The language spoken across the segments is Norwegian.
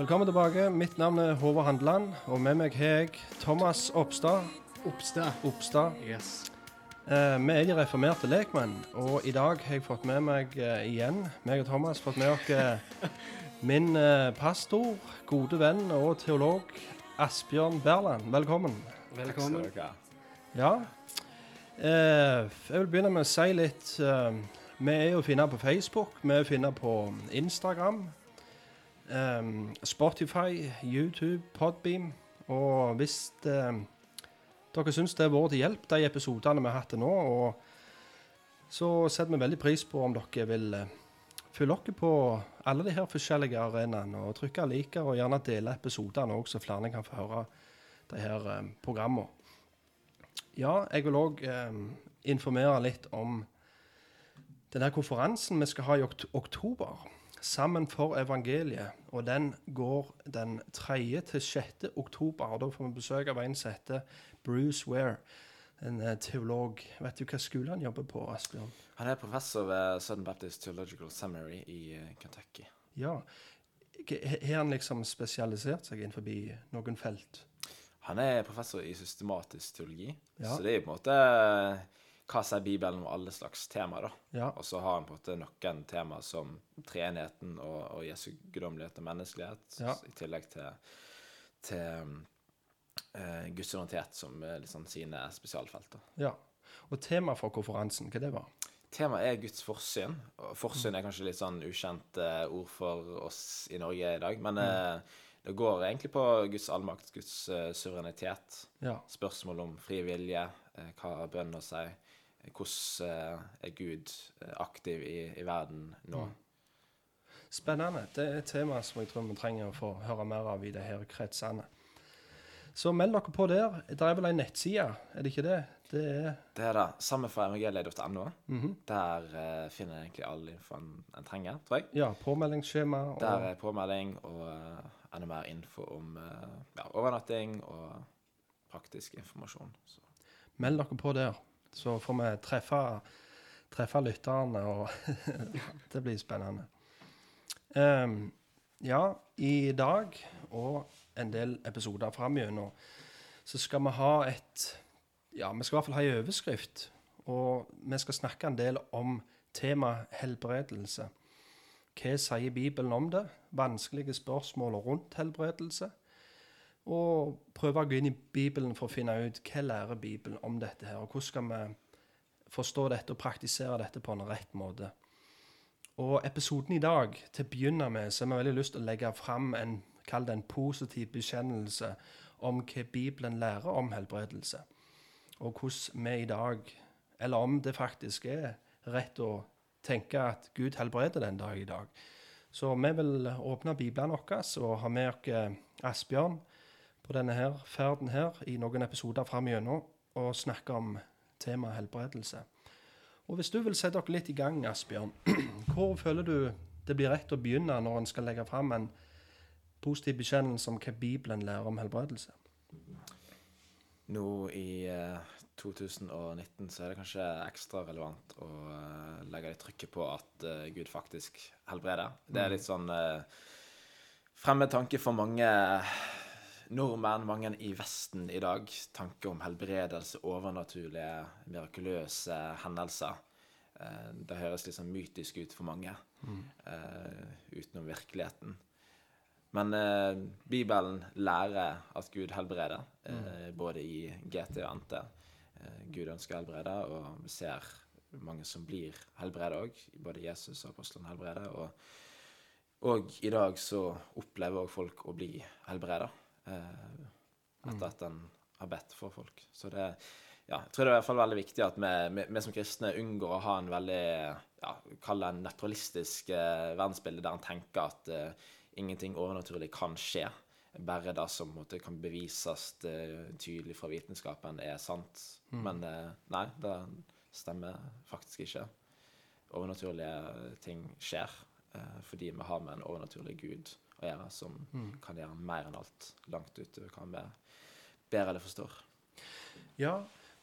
Velkommen tilbake. Mitt navn er Håvard Handeland, og med meg har jeg Thomas Oppstad. Oppstad. Oppstad. Yes. Eh, vi er de reformerte lekmenn, og i dag har jeg fått med meg eh, igjen, meg og Thomas, fått med oss eh, min eh, pastor, gode venn og teolog Asbjørn Berland. Velkommen. Velkommen. Ja. Eh, jeg vil begynne med å si litt eh, Vi er jo å finne på Facebook, vi er å finne på Instagram, eh, Spotify, YouTube, Podbeam. Og hvis um, dere syns det har vært til hjelp, de episodene vi har hatt til nå, så setter vi veldig pris på om dere vil uh, følge dere på alle de her forskjellige arenaene og trykke liker, og gjerne dele episodene òg, så flere kan få høre de her um, programmene. Ja, jeg vil òg informere litt om denne konferansen vi skal ha i okt oktober. Sammen for evangeliet. Og den går den 3. til 6. oktober. og Da får vi besøk av en som heter Bruce Ware. En eh, teolog. Vet du hva skole han jobber på, Asbjørn? Han er professor ved Southern Baptist Theological Seminary i eh, Kentucky. Ja. Har han liksom spesialisert seg innenfor noen felt? Han er professor i systematisk teologi, Ja. så det er på en måte hva sier Bibelen om alle slags temaer, da. Ja. Og så har han på en måte noen temaer som treenigheten og, og Jesu guddommelighet og menneskelighet, Ja. i tillegg til, til uh, Guds suverenitet som liksom sine spesialfelter. ja. Og temaet for konferansen, hva det var? Temaet er Guds forsyn. Forsyn er kanskje litt sånn ukjent uh, ord for oss i Norge i dag, men uh, det går egentlig på Guds allmakt, Guds uh, suverenitet. Ja. Spørsmål om fri vilje, eh, hva bønn å si? Hvordan eh, er Gud eh, aktiv i, i verden nå? Spennende. Det er et tema som jeg tror vi trenger å få høre mer av i det her kretsene. Så meld dere på der. Det er vel ei nettside, er det ikke det? Det er Det er det. Samme for evangeliet.no. -hmm. Der uh, finner jeg egentlig all infoen en, en trenger, tror jeg. Ja, påmeldingsskjema. Og, Der er påmelding og uh, enda mer info om uh, ja, overnatting og praktisk informasjon. Så. Meld dere på der, så får vi treffe, treffe lytterne, og det blir spennende. Um, ja, i dag og en del episoder framgjennom så skal vi ha et Ja, vi skal i hvert fall ha en overskrift. Og vi skal snakke en del om tema helbredelse. Hva sier Bibelen om det? Vanskelige spørsmål rundt helbredelse. Og prøve å gå inn i Bibelen for å finne ut hva lærer Bibelen om dette her, og hvordan skal vi forstå dette og praktisere dette på en rett måte. Og episoden i dag, til å begynne med, så har vi veldig lyst til å legge fram en, kall det en positiv bekjennelse om hva Bibelen lærer om helbredelse. Og hvordan vi i dag, eller om det faktisk er rett å tenke at Gud helbreder den dag i dag. Så vi vil åpne Bibelen vår og ha med oss Asbjørn på denne her ferden her i noen episoder framgjennom og snakke om temaet helbredelse. Og hvis du vil sette dere litt i gang, Asbjørn, hvor føler du det blir rett å begynne når en skal legge fram en positiv bekjennelse om hva Bibelen lærer om helbredelse? Nå i eh, 2019 så er det kanskje ekstra relevant å eh, legge litt trykket på at eh, Gud faktisk helbreder. Det er litt sånn fremmed tanke for mange nordmenn, mange i Vesten i dag. Tanke om helbredelse, overnaturlige, mirakuløse hendelser. Eh, det høres litt sånn mytisk ut for mange, mm. utenom virkeligheten. Men eh, Bibelen lærer at Gud helbreder, eh, både i GT og NT. Eh, Gud ønsker å helbrede, og vi ser mange som blir helbredet òg. Både Jesus og apostlene helbreder. Og, og i dag så opplever òg folk å bli helbreda eh, etter at en har bedt for folk. Så det ja, jeg tror det er i hvert fall veldig viktig at vi, vi, vi som kristne unngår å ha en veldig ja, Kall det en naturalistisk eh, verdensbilde der en tenker at eh, ingenting overnaturlig kan skje. Bare det som måte, kan bevises eh, tydelig fra vitenskapen, er sant. Men eh, nei, det stemmer faktisk ikke. Overnaturlige ting skjer eh, fordi vi har med en overnaturlig gud å gjøre, som kan gjøre mer enn alt langt utover hva vi ber eller forstår. Ja,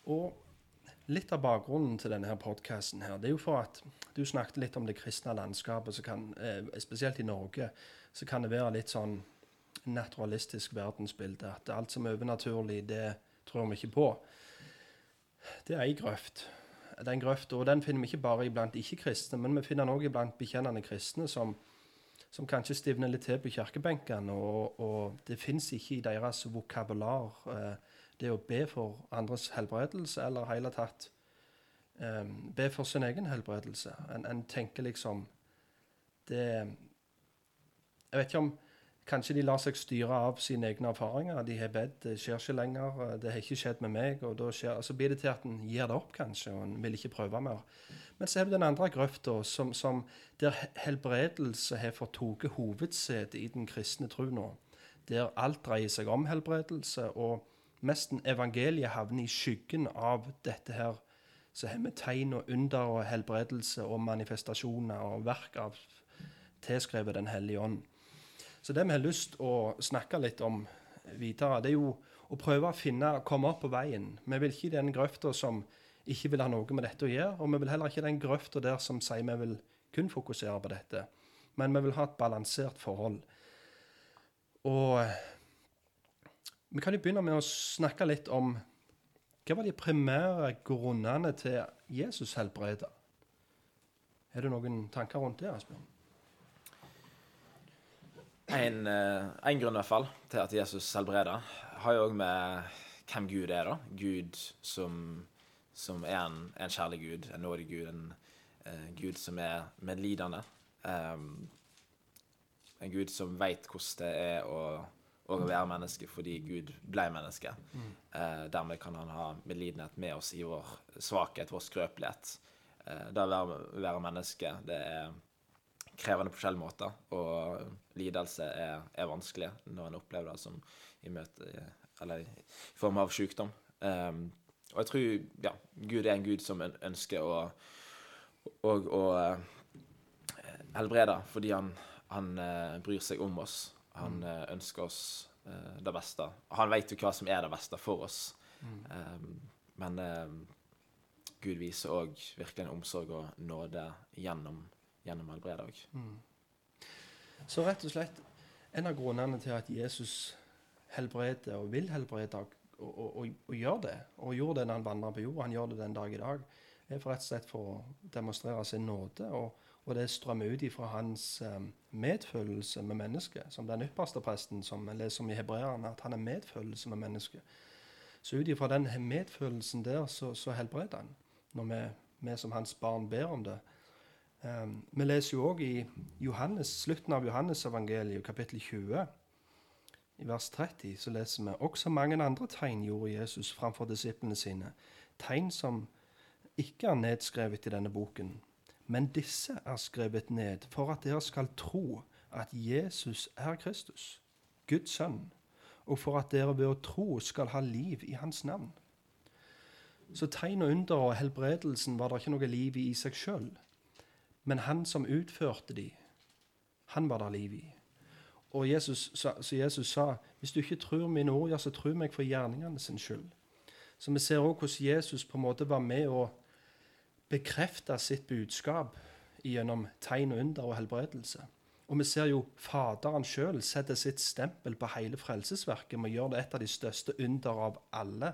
og litt av bakgrunnen til denne her podkasten her, det er jo for at du snakket litt om det kristne landskapet, kan, eh, spesielt i Norge, så kan det være litt sånn naturalistisk verdensbilde. At alt som er overnaturlig, det tror vi ikke på. Det er ei grøft. Den grøfta, og den finner vi ikke bare iblant ikke-kristne, men vi finner den òg iblant bekjennende kristne som, som kanskje stivner litt til på kirkebenkene. Og, og det fins ikke i deres vokabular eh, det å be for andres helbredelse, eller hele tatt eh, be for sin egen helbredelse. En, en tenker liksom det Jeg vet ikke om Kanskje de lar seg styre av sine egne erfaringer. De har bedt, det skjer ikke lenger, det har ikke skjedd med meg. og da skjer, Så blir det til at en gir det opp, kanskje, og en vil ikke prøve mer. Men så er det den andre grøfta, som, som, der helbredelse har fått tatt hovedsetet i den kristne tro nå. Der alt dreier seg om helbredelse, og nesten evangeliet havner i skyggen av dette her. Så har vi tegn og under og helbredelse og manifestasjoner og verk av tilskrevet Den hellige ånd. Så det vi har lyst å snakke litt om videre, det er jo å prøve å finne, komme opp på veien. Vi vil ikke i den grøfta som ikke vil ha noe med dette å gjøre, og vi vil heller ikke i den grøfta der som sier vi vil kun fokusere på dette. Men vi vil ha et balansert forhold. Og vi kan jo begynne med å snakke litt om hva var de primære grunnene til Jesus helbreda? Er det noen tanker rundt det, Asbjørn? En, eh, en grunn i hvert fall til at Jesus helbreder, har jo òg med hvem Gud er. da. Gud som, som er en, en, kjærlig Gud, en nådig Gud, en uh, Gud som er medlidende. Um, en Gud som veit hvordan det er å å være menneske fordi Gud ble menneske. Mm. Eh, dermed kan han ha medlidenhet med oss i vår svakhet, vår skrøpelighet. Uh, det å være, være, menneske, det er krevende på forskjellige måter. Og lidelse er, er, vanskelig når en opplever det som i møte Eller i form av sykdom. Um, og jeg tror ja, Gud er en gud som ønsker å, å, å eh, helbrede fordi han, han uh, bryr seg om oss. Han uh, ønsker oss det beste. Han vet jo hva som er det beste for oss. Mm. Um, men um, Gud viser òg virkelig en omsorg og nåde gjennom, gjennom helbredet òg. Mm. Så rett og slett en av grunnene til at Jesus helbreder og vil helbrede og, og, og, og gjør det, og gjorde det når han vandra på jord, han gjør det den dag i dag, er for rett og slett for å demonstrere sin nåde. og og det strømmer ut ifra hans um, medfølelse med mennesket, som den ypperste presten som vi leser om i Hebreerne, at han er medfølelse med mennesket. Så ut ifra den medfølelsen der, så, så helbreder han, når vi, vi, som hans barn ber om det. Um, vi leser jo òg i Johannes, slutten av Johannes-evangeliet, kapittel 20, i vers 30, så leser vi også mange andre tegn gjorde Jesus framfor disiplene sine, tegn som ikke er nedskrevet i denne boken. Men disse er skrevet ned for at dere skal tro at Jesus er Kristus, Guds sønn, og for at dere ved å tro skal ha liv i hans navn. Så tegn og under og helbredelsen var det ikke noe liv i i seg sjøl. Men han som utførte de, han var der liv i. Og Jesus, så Jesus sa, hvis du ikke tror mine ord, ja, så tro meg for gjerningene sin skyld. Så vi ser òg hvordan Jesus på en måte var med å bekrefte sitt budskap gjennom tegn og under og helbredelse. Og vi ser jo Faderen sjøl sette sitt stempel på hele frelsesverket med å gjøre det et av de største under av alle,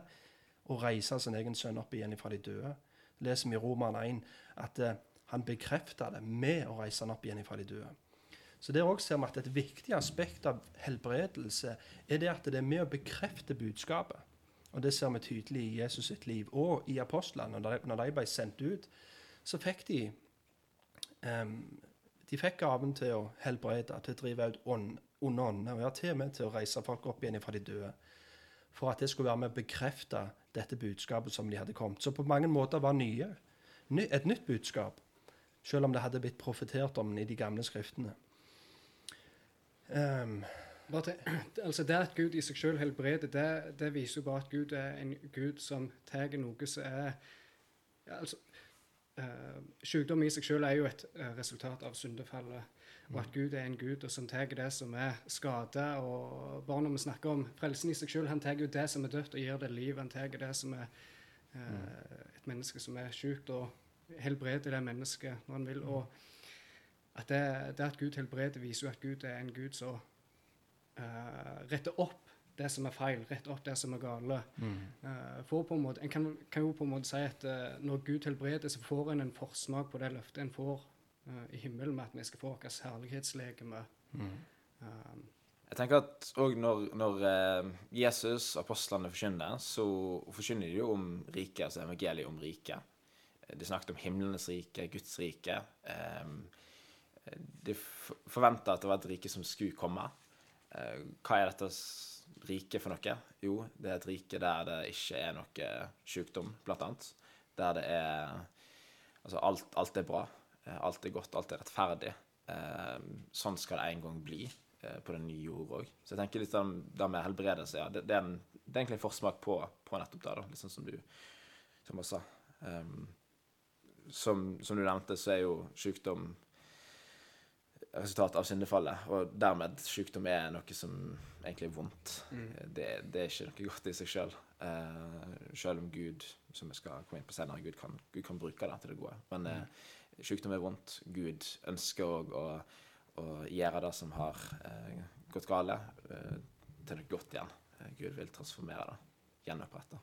å reise sin egen sønn opp igjen fra de døde. leser vi i Roman 1 at eh, han bekrefta det med å reise han opp igjen fra de døde. Så Der også ser vi at et viktig aspekt av helbredelse er det at det er med å bekrefte budskapet. Og det ser vi tydelig i Jesus sitt liv og i apostlene. Når de ble sendt ut, så fikk de um, De fikk gaven til å helbrede, til å drive ut onde ånder. Og ja, til og med til å reise folk opp igjen fra de døde. For at det skulle være med å bekrefte dette budskapet som de hadde kommet. Så på mange måter var nye. Et nytt budskap. Selv om det hadde blitt profetert om den i de gamle skriftene. Um, til, altså Det at Gud i seg selv helbreder, det, det, viser jo bare at Gud er en Gud som tar noe som er ja, altså, uh, Sykdom i seg selv er jo et uh, resultat av syndefallet. Og at Gud er en Gud som tar det som er skade. Og bare når vi snakker om frelsen i seg selv, han tar jo det som er dødt, og gir det liv. Han tar det som er uh, et menneske som er sykt, og helbreder det mennesket når han vil. Og at det, det at Gud helbreder, viser jo at Gud er en Gud som uh, retter opp det som er feil, retter opp det som er gale. Mm. Uh, for på en måte, en kan, kan jo på en måte si at uh, når Gud helbreder, så får en en forsmak på det løftet en får uh, i himmelen med at vi skal få vårt herlighetslegeme. Mm. Jeg tenker at òg når, når Jesus apostlene forkynner, så forkynner de jo om riket, altså evangeliet om riket. De snakket om himlenes rike, Guds rike. Eh, de forventa at det var et rike som skulle komme. Eh, hva er dette riket for noe? Jo, det er et rike der det ikke er noe sykdom, blant annet. Der det er Altså, alt, alt er bra. Eh, Alt er godt, alt er rettferdig. Eh, sånn skal det en gang bli eh, på den nye jord òg. Så jeg tenker litt om det med helbredelse, ja, det, det, er en, det er egentlig en forsmak på, på nettopp det, da. Litt sånn som du som også sa. Um, som, som du nevnte, så er jo sykdom resultat av syndefallet, og dermed sykdom er noe som egentlig er vondt. Det, det er ikke noe godt i seg sjøl. Uh, selv om Gud, som vi skal komme inn på senere, Gud kan, Gud kan bruke det til det gode. Men uh, sykdom er vondt. Gud ønsker òg å, å gjøre det som har uh, gått gale, uh, til noe godt igjen. Eh, Gud vil transformere det. Gjenopprette.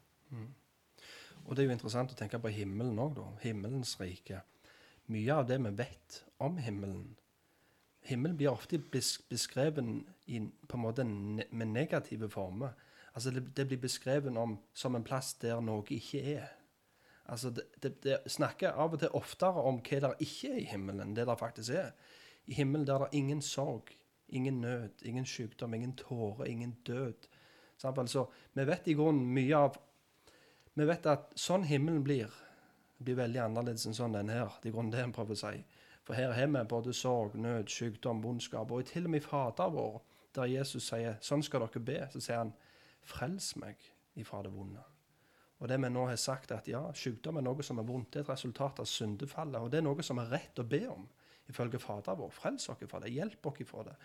Og det er jo interessant å tenke på himmelen òg, da. Himmelens rike. Mye av det vi vet om himmelen Himmelen blir ofte beskrevet på en måte med negative former. Altså det, det blir beskrevet om, som en plass der noe ikke er. Altså det, det, det snakker av og til oftere om hva der ikke er i himmelen, det der faktisk er. I himmelen der er det ingen sorg, ingen nød, ingen sykdom, ingen tårer, ingen død. Så vi vet i grunnen mye av Vi vet at sånn himmelen blir, blir veldig annerledes enn sånn den her. Det er grunnen det en prøver å si. For her har vi både sorg, nød, sykdom, vondskap. Og til og med i Fader vår, der Jesus sier 'Sånn skal dere be', så sier han 'Frels meg ifra det vonde'. Og det vi nå har sagt, at ja, sykdom er noe som er vondt, det er et resultat av syndefallet. Og det er noe som er rett å be om, ifølge Fader vår. Frels dere fra det. Hjelp dere fra det.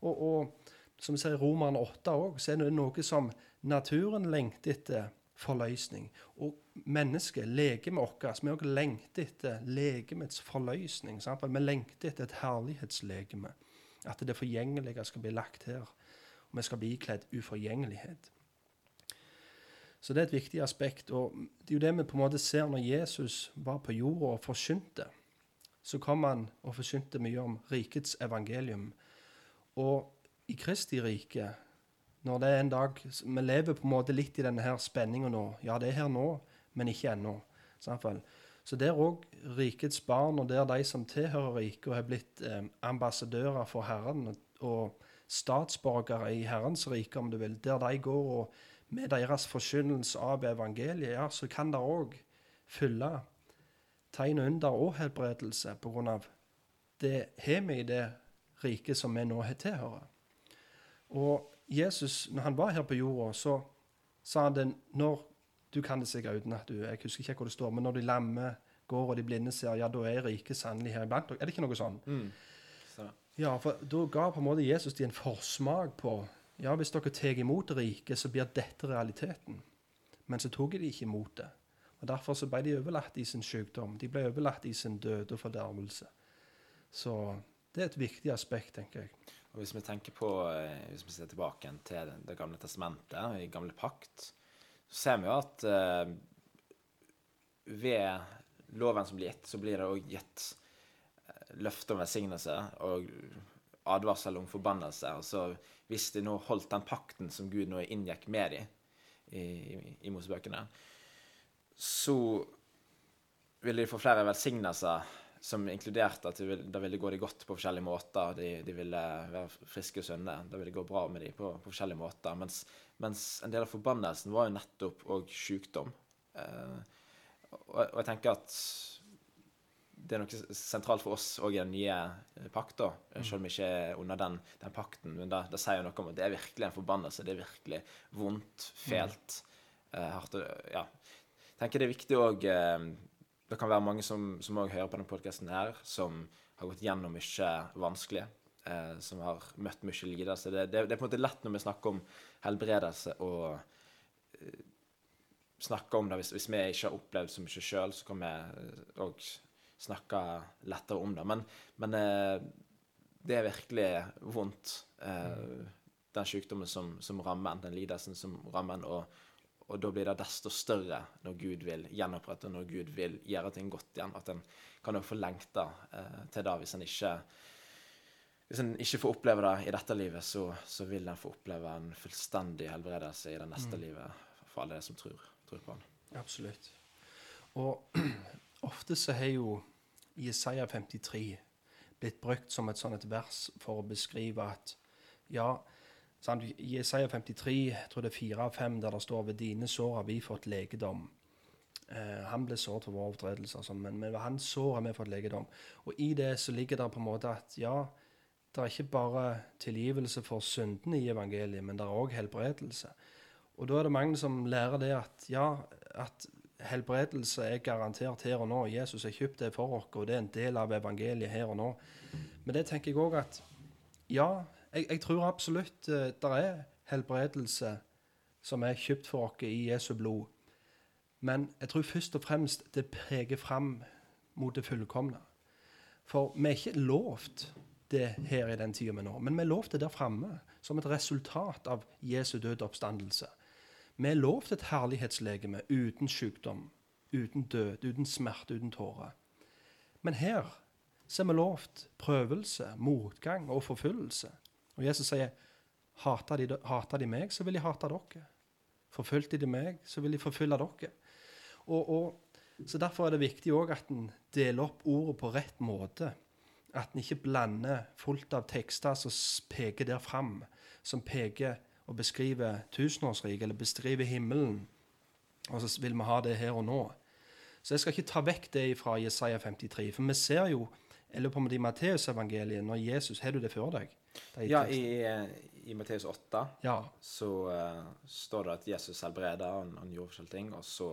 Og, og som vi ser i Romerne 8 òg, så er det noe som naturen lengter etter forløsning. Og mennesket, legemet vårt, vi òg lengter etter legemets forløsning. Sant? Vi lengter etter et herlighetslegeme. At det forgjengelige skal bli lagt her. Og vi skal bli ikledd uforgjengelighet. Så det er et viktig aspekt. Og det er jo det vi på en måte ser når Jesus var på jorda og forsynte. Så kom han og forsynte mye om rikets evangelium. Og i Kristi rike, når det er en dag Vi lever på en måte litt i denne her spenninga nå. Ja, det er her nå, men ikke ennå. Så der òg rikets barn, og der de som tilhører riket og har blitt eh, ambassadører for Herren, og statsborgere i Herrens rike, om du vil, der de går og med deres forkynnelse av evangeliet, ja, så kan det òg fylle tegn under og helbredelse på grunn av det har vi i det riket som vi nå har tilhører. Og Jesus, når han var her på jorda, så sa han det når Du kan det sikkert uten at du Jeg husker ikke hvor det står, men når de lamme går og de blinde ser, ja, da er riket sannelig her iblant dere. Er det ikke noe sånn? Så, Ja, for da ga på en måte Jesus de en forsmak på Ja, hvis dere tar imot riket, så blir dette realiteten. Men så tok de ikke imot det. Og Derfor så ble de overlatt i sin sykdom. De ble overlatt i sin død og fordervelse. Så det er et viktig aspekt, tenker jeg. Og hvis vi tenker på, eh, hvis vi ser tilbake til det, gamle testamentet, i gamle pakt, så ser vi jo at eh, ved loven som blir gitt, så blir det òg gitt eh, løfte om velsignelse og advarsel om forbannelse. Altså hvis de nå holdt den pakten som Gud nå inngikk med dem i, i, i Mosebøkene, så ville de få flere velsignelser som inkluderte at det ville, da ville gå de godt på forskjellige måter. De, de ville være friske og sunne. Da ville det gå bra med dem på, på forskjellige måter. Mens, mens en del av forbannelsen var jo nettopp òg sykdom. Eh, og, og jeg tenker at det er noe sentralt for oss òg i den nye eh, pakta, selv om vi ikke er under den, den pakten. Men det, det sier jo noe om at det er virkelig en forbannelse. Det er virkelig vondt, fælt, eh, hardt. og- Ja. Jeg tenker det er viktig òg Det kan være mange som, som hører på denne podkasten her, som har gått gjennom mye vanskelig. Eh, som har møtt mye lidelse. Det, det, det er på en måte lett når vi snakker om helbredelse og eh, snakker om det. Hvis, hvis vi ikke har opplevd så mye sjøl, så kan vi òg snakke lettere om det. Men, men eh, det er virkelig vondt. Eh, den sykdommen som, som rammer en, den lidelsen som rammer en, og, og da blir det desto større når Gud vil gjenopprette, når Gud vil gjøre ting godt igjen. At en kan jo få lengta eh, til det hvis en ikke hvis en ikke får oppleve det i dette livet, så, så vil en få oppleve en fullstendig helbredelse i det neste livet for alle de som tror, tror på han. Absolutt. Og ofte så har jo Jesaja 53 blitt brukt som et sånt vers for å beskrive at ja, sant, Jesaja 53, jeg tror det er 4 av 5, der det står ved dine sår har vi fått legedom. Eh, han ble såret for våre overtredelser, sånn, men ved hans sår har vi fått legedom. Og i det så ligger det på en måte at ja, det er ikke bare tilgivelse for syndene i evangeliet, men det er òg helbredelse. Og da er det mange som lærer det at ja, at helbredelse er garantert her og nå. Jesus har kjøpt det for oss, og det er en del av evangeliet her og nå. Men det tenker jeg òg at ja, jeg, jeg, tror absolutt uh, det er helbredelse som er kjøpt for oss i Jesu blod. Men jeg tror først og fremst det peker fram mot det fullkomne. For vi er ikke lovt det her i den tida vi nå. Men vi er lovt det der framme, som et resultat av Jesu døde oppstandelse. Vi er lovt et herlighetslegeme uten sykdom, uten død, uten smerte, uten tårer. Men her så er vi lovt prøvelse, motgang og forfølgelse. Og Jesus sier, hater de, hater de meg, så vil de hate dere. Forfulgte de meg, så vil de forfølge dere. Og, og, så Derfor er det viktig også at en deler opp ordet på rett måte. At en ikke blander fullt av tekster som peker der fram, som peker og beskriver tusenårsriket, eller beskriver himmelen, og så vil vi ha det her og nå. Så jeg skal ikke ta vekk det fra Jesaja 53, for vi ser jo eller på i Matteusevangeliet, når Jesus Har du det før deg? Ja, i, i Matteus 8 ja. så uh, står det at Jesus helbreda, han, han gjorde forskjellige ting, og så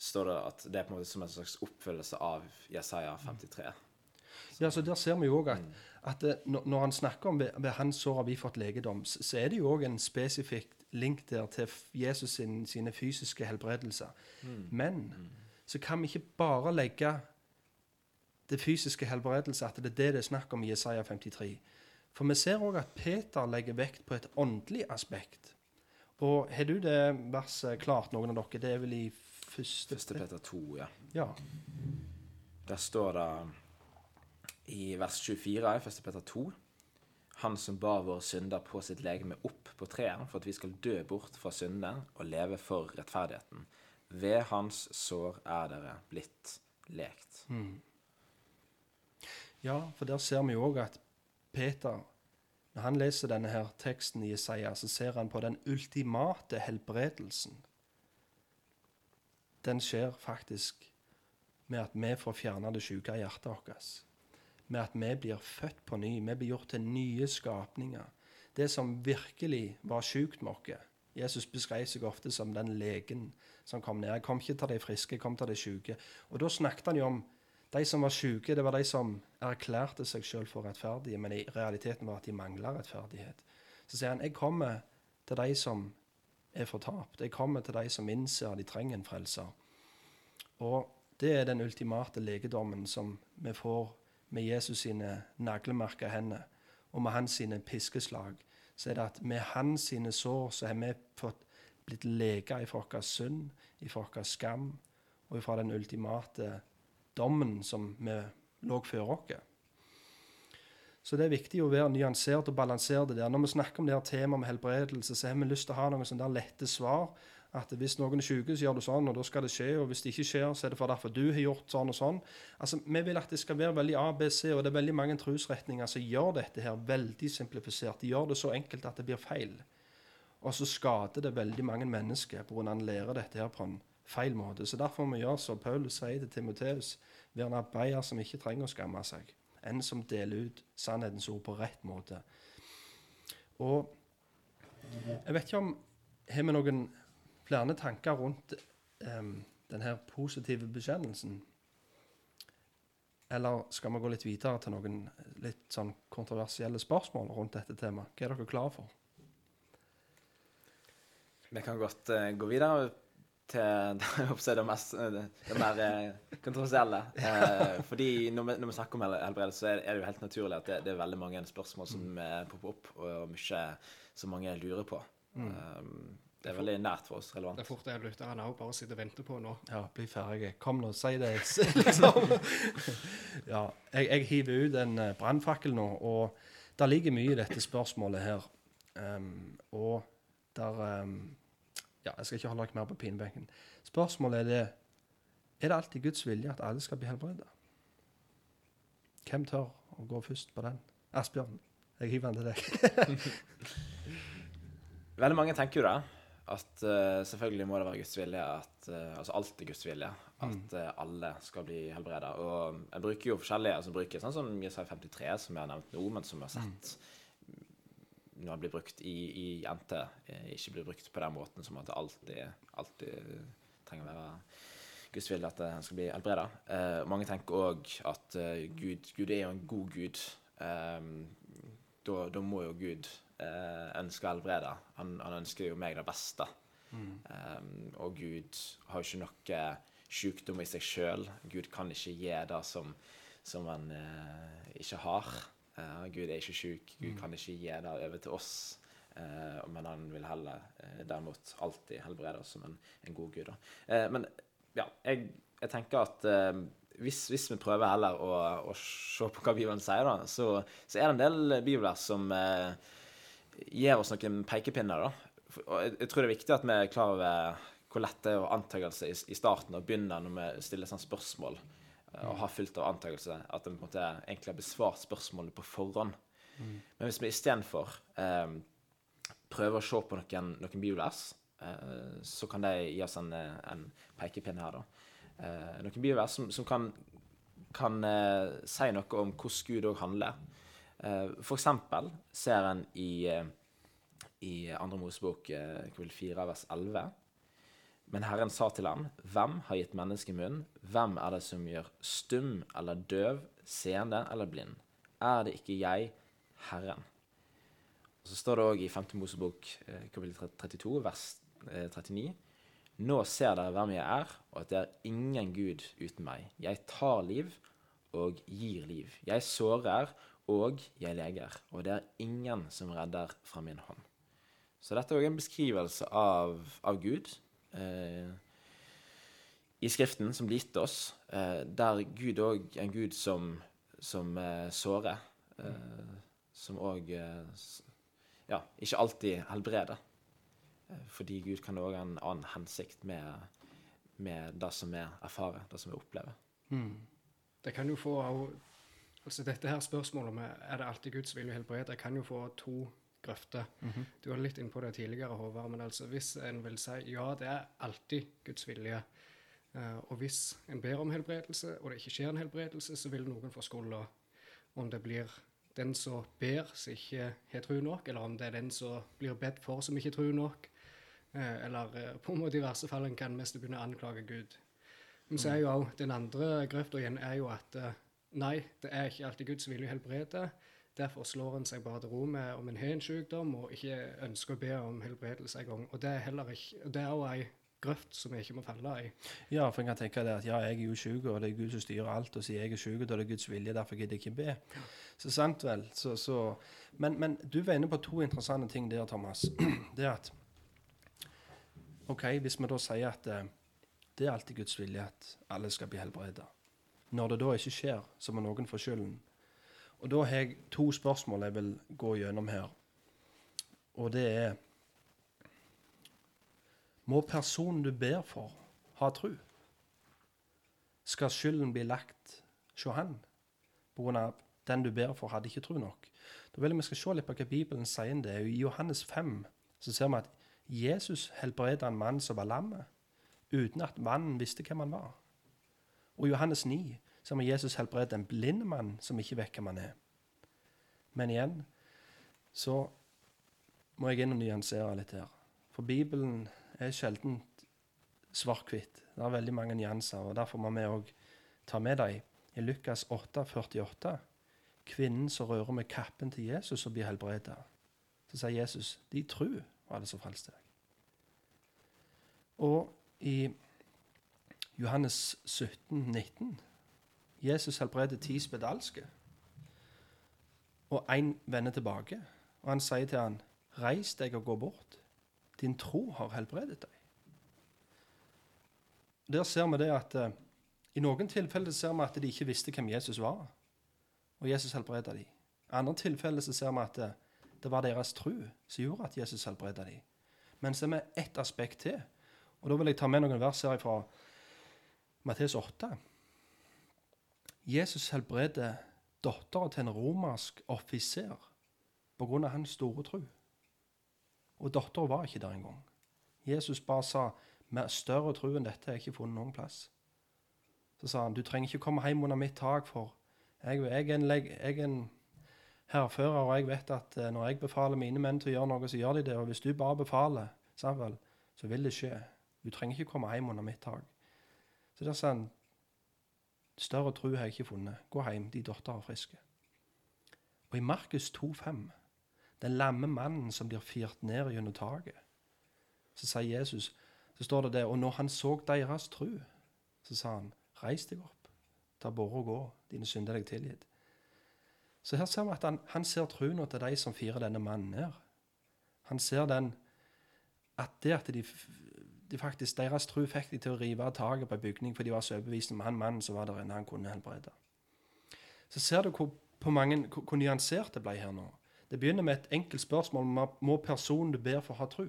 står det at det er på en måte som en slags oppfyllelse av Jesaja 53. Ja, så Der ser vi jo òg at, at, eh, når han snakker om ved, ved hans sår har vi fått legedom, så er det jo òg en spesifikk link der til Jesus sin, sine fysiske helbredelser. Mm. Men mm. så kan vi ikke bare legge det fysiske helbredelse, at det er det det er snakk om i Jesaja 53. For vi ser òg at Peter legger vekt på et åndelig aspekt. Og har du det verset klart, noen av dere? Det er vel i første Første Peter 2, ja. ja. Der står det i vers 24 i 1. Peter 2. Han som bar våre synder på sitt legeme opp på treet for at vi skal dø bort fra syndene og leve for rettferdigheten. Ved hans sår er dere blitt lekt. Mm. Ja, for der ser vi jo òg at Peter, når han leser denne her teksten i Isaiah, så ser han på den ultimate helbredelsen. Den skjer faktisk med at vi får fjerna det syke hjertet vårt med at vi blir født på ny. Vi blir gjort til nye skapninger. Det som virkelig var sjukt med oss. Jesus beskrev seg ofte som den legen som kom ned. Jeg kom ikke til de friske, jeg kom til de syke. Og da snakket han jo om de som var syke, det var de som erklærte seg sjøl for rettferdige, men i realiteten var at de mangla rettferdighet. Så sier han jeg kommer til de som er fortapt. Jeg kommer til de som innser de trenger en frelser. Og det er den ultimate legedommen som vi får med Jesus sine naglemerka hender og med hans sine piskeslag, så er det at med hans sine sår så har vi fått blitt leka ifra vår synd, ifra vår skam og ifra den ultimate dommen som vi lå før oss. Så det er viktig å være nyansert og balansert der. Når vi snakker om det her temaet med helbredelse, så har vi lyst til å ha noen sånne der lette svar at hvis noen er syke, så gjør du sånn, og da skal det skje. Og hvis det ikke skjer, så er det for derfor du har gjort sånn og sånn. Altså, Vi vil at det skal være veldig ABC, og det er veldig mange trosretninger som gjør dette her veldig simplifisert. De gjør det så enkelt at det blir feil. Og så skader det veldig mange mennesker pga. en lærer dette her på en feil måte. Så derfor må vi gjøre som Paulus sier til Timoteus, være en arbeider som ikke trenger å skamme seg. En som deler ut sannhetens ord på rett måte. Og jeg vet ikke om har vi noen flere tanker rundt um, denne positive bekjennelsen? Eller skal vi gå litt videre til noen litt sånn kontroversielle spørsmål rundt dette temaet? Hva er dere klare for? Vi kan godt uh, gå videre til det, mest, det, det mer uh, kontroversielle. Eh, fordi når vi, når vi, snakker om helbredelse, så er det jo helt naturlig at det, det er veldig mange spørsmål som popper opp, og mye som mange lurer på. Mm. Um, det er veldig nært for oss, relevant. Det er fort det lytterne òg bare sitter og venter på nå. Ja, bli ferdig. Kom nå, si det. liksom. ja, jeg, jeg hiver ut en eh, brannfakkel nå, og det ligger mye i dette spørsmålet her. Um, og der ehm, Ja, jeg skal ikke holde dere mer på pinebenken. Spørsmålet er det Er det alltid Guds vilje at alle skal bli helbreda? Hvem tør å gå først på den? Asbjørn, jeg hiver den til deg. Veldig mange tenker jo det. At uh, selvfølgelig må det være Guds vilje, at, uh, altså alt er Guds vilje, at uh, alle skal bli helbreda. Og jeg bruker jo forskjellige altså bruker sånn som Jesaja 53, som jeg har nevnt nå, men som jeg har sett når det blir brukt i, i NT, eh, ikke blir brukt på den måten som at det alltid, alltid trenger å være Guds vilje at han skal bli helbreda. Eh, mange tenker òg at eh, Gud, Gud er jo en god Gud. Eh, da, da må jo Gud eh, ønske å helbrede. Han, han ønsker jo meg det beste. Eh, og Gud har jo ikke noe sykdom i seg sjøl. Gud kan ikke gi det som, som han eh, ikke har. Eh, Gud er ikke syk. Gud kan ikke gi det over til oss. Uh, men han vil heller uh, derimot alltid helbrede oss som en, en god Gud. Men ja, jeg, jeg tenker at hvis, hvis vi prøver heller å, å se på hva Bibelen sier, da, så, så er det en del bibler som gir oss noen pekepinner. da. Og jeg, jeg tror det er viktig at vi er klar over hvor lett det er å antakelse i, i starten, og begynne når vi stiller sånne spørsmål, og har fylt av antakelse, at en på en måte egentlig har besvart spørsmålet på forhånd. Men hvis vi istedenfor eh, prøver å se på noen, noen bibelvers, eh, så kan de gi oss en, eh, en pekepinn her, da. Eh, noen bibelvers som, som kan, kan eh, si noe om hvordan Gud òg handler. Eh, for eksempel ser en i, eh, i andre Mosebok eh, kapittel 4 vers 11 men Herren sa til ham, Hvem har gitt mennesket munn? Hvem er det som gjør stum eller døv, seende eller blind? Er det ikke jeg, Herren? Og Så står det òg i 5. Mosebok eh, kapittel 32, vers eh, 39. Nå ser dere hvem jeg er, og at det er ingen Gud uten meg. Jeg tar liv og gir liv. Jeg sårer og jeg leger, og det er ingen som redder fra min hånd. Så dette er òg en beskrivelse av, av Gud eh, i Skriften som blir gitt oss, eh, der Gud òg en Gud som, som eh, sårer. Eh, som òg eh, ja, ikke alltid helbreder. Eh, fordi Gud kan òg ha en annen hensikt med, med det som vi erfarer, det som vi opplever. Mm. Det kan jo få Altså dette her spørsmålet om er det alltid Guds vilje å helbrede, kan jo få to grøfter. Du var litt inne på det tidligere, Håvard, men altså hvis en vil si ja, det er alltid Guds vilje, uh, og hvis en ber om helbredelse, og det ikke skjer en helbredelse, så vil noen få skylda. Om det blir den som ber, som ikke har tro nok, eller om det er den som blir bedt for, som ikke tror nok. uh, eller eh, på en måte i verste fall en kan mest begynne å anklage Gud. Men så er jo også den andre grøfta igjen er jo at uh, nei, det er ikke alltid Guds vilje å helbrede. Derfor slår en seg bare til ro med om en har en sykdom og ikke ønsker å be om helbredelse engang. Og det er heller ikke, det er ei grøft som vi ikke må falle i. Ja, for en kan tenke det at ja, jeg er jo syk, og det er Gud som styrer alt, og sier jeg er syk, er det Guds vilje, derfor gidder jeg ikke be. Så sant vel. Så, så. Men, men du var inne på to interessante ting der, Thomas. Det er at OK, hvis vi da sier at eh, det er alltid Guds vilje at alle skal bli helbredet. Når det da ikke skjer, så må noen få skylden. Og da har jeg to spørsmål jeg vil gå gjennom her. Og det er Må personen du ber for, ha tru? Skal skylden bli lagt hos han? Av den du ber for, hadde ikke tro nok. Da vil jeg vi skal se litt på hva Bibelen sier om det. I Johannes 5 så ser vi at Jesus helbreda en mann som var lam, uten at mannen visste hvem han var. Og Johannes 9 ser må Jesus helbrede en blind mann som ikke vet hvem han er. Men igjen så må jeg inn og nyansere litt her. For Bibelen er sjelden svart-hvitt. Det er veldig mange nyanser, og derfor må vi òg ta med dem. I Lukas 8, 48, kvinnen som rører med kappen til Jesus og blir helbredet. Så sier Jesus, de tru var det som frelste deg. Og i Johannes 17, 19, Jesus helbreder ti spedalske, og én vender tilbake. Og han sier til han, Reis deg og gå bort. Din tro har helbredet deg. Der ser vi det at uh, i noen tilfeller ser vi at de ikke visste hvem Jesus var, og Jesus helbreda dem. I andre tilfeller så ser vi at det, det var deres tro som gjorde at Jesus helbreda dem. Men så er vi ett aspekt til, og da vil jeg ta med noen vers her fra Matteus 8. Jesus helbreder dattera til en romersk offiser pga. hans store tro. Og dattera var ikke der engang. Jesus bare sa med større tro enn dette har jeg ikke funnet noen plass. Så sa han du trenger ikke komme hjem under mitt tak, for jeg, jeg, er, en, jeg er en hærfører, og jeg vet at eh, når jeg befaler mine menn til å gjøre noe, så gjør de det. Og hvis du bare befaler, så vil det skje. Du trenger ikke komme hjem under mitt tak. Så der sa han Større tro har jeg ikke funnet. Gå hjem, de datter er friske. Og i Markus 2,5, den lamme mannen som blir firt ned gjennom taket, så sier Jesus, så står det det, og når han så deres tru, så sa han, reis deg opp, ta båre og gå, dine synder er deg tilgitt. Så her ser vi at han, han ser troen til de som firer denne mannen ned. Han ser den at det at de, de faktisk, deres tro fikk de til å rive av taket på en bygning, for de var så overbevist om han mannen som var der inne, han kunne helbrede. Så ser du hvor, mange, hvor, hvor nyansert det ble her nå. Det begynner med et enkelt spørsmål må personen du ber for, ha tro.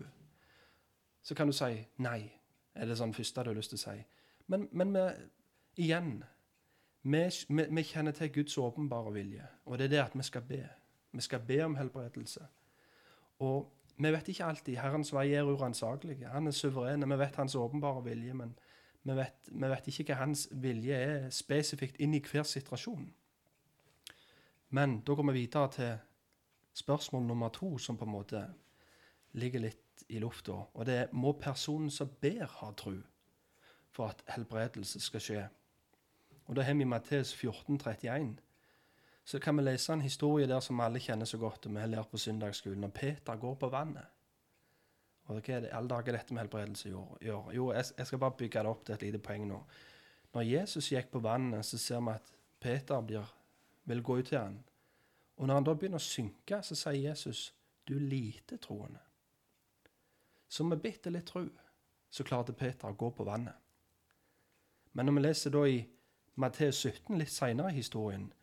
Så kan du si nei. Er det sånn første du har lyst til å si? Men, men med, igjen vi, vi, vi, kjenner til Guds åpenbare vilje, og det er det at vi skal be. Vi skal be om helbredelse. Og vi vet ikke alltid. Herrens vei er uransakelig. Han er suveren. Vi vet hans åpenbare vilje, men vi vet, vi vet, ikke hva hans vilje er spesifikt inn i hver situasjon. Men da går vi videre til spørsmål nummer to, som på en måte ligger litt i lufta. Og det er må personen som ber, ha tro for at helbredelse skal skje. Og Da har vi Matteus 14, 31. Så kan vi lese en historie der som alle kjenner så godt, og vi har lært på søndagsskolen. og Peter går på vannet. Og hva er det alle dager dette med helbredelse gjør? Jo, jeg, jeg skal bare bygge det opp til et lite poeng nå. Når Jesus gikk på vannet, så ser vi at Peter blir, vil gå ut til han. Og når han da begynner å synke, så sier Jesus, 'Du lite troende'. Så med bitte litt tro så klarte Peter å gå på vannet. Men når vi leser da i Matteus 17 litt seinere i historien,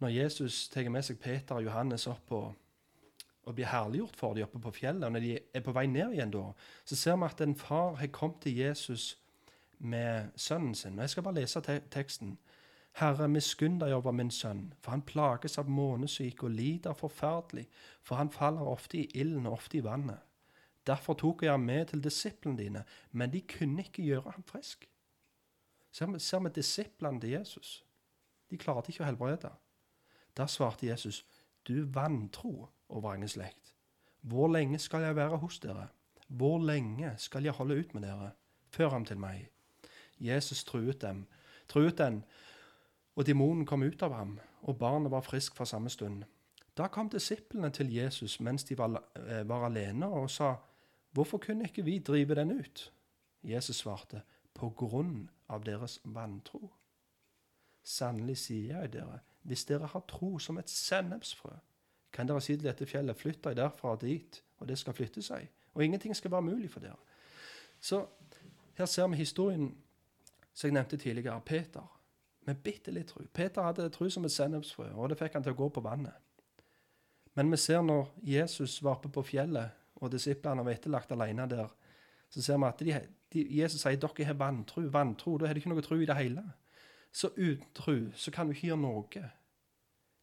når Jesus tar med seg Peter og Johannes opp og, og blir herliggjort for dem oppe på fjellet, og når de er på vei ned igjen da, så ser vi at en far har kommet til Jesus med sønnen sin. Og Jeg skal bare lese te teksten. Herre, miskunn deg over min sønn, for han plages av månesyke og lider forferdelig, for han faller ofte i ilden og ofte i vannet. Derfor tok jeg ham med til disiplene dine, men de kunne ikke gjøre ham frisk. Ser vi, ser vi disiplene til Jesus. De klarte ikke å helbrede. Der svarte Jesus, du vantro og egen slekt. Hvor lenge skal jeg være hos dere? Hvor lenge skal jeg holde ut med dere? Før ham til meg. Jesus truet dem, truet den, og demonen kom ut av ham, og barnet var frisk fra samme stund. Da kom disiplene til Jesus mens de var, eh, var alene, og sa, Hvorfor kunne ikke vi drive den ut? Jesus svarte, På grunn av deres vantro. Sannelig sier jeg dere, hvis dere har tro som et sennepsfrø, kan dere si til dette fjellet, flytt deg derfra og dit, og det skal flytte seg. Og ingenting skal være mulig for dere. Så her ser vi historien som jeg nevnte tidligere, Peter. Med bitte litt tro. Peter hadde tro som et sennepsfrø, og det fikk han til å gå på vannet. Men vi ser når Jesus var oppe på fjellet, og disiplene var etterlagt alene der, så ser vi at de, de, Jesus sier dere har vantro. Vantro, da har de ikke noe tro i det hele. Så uten tro så kan du ikke gjøre noe.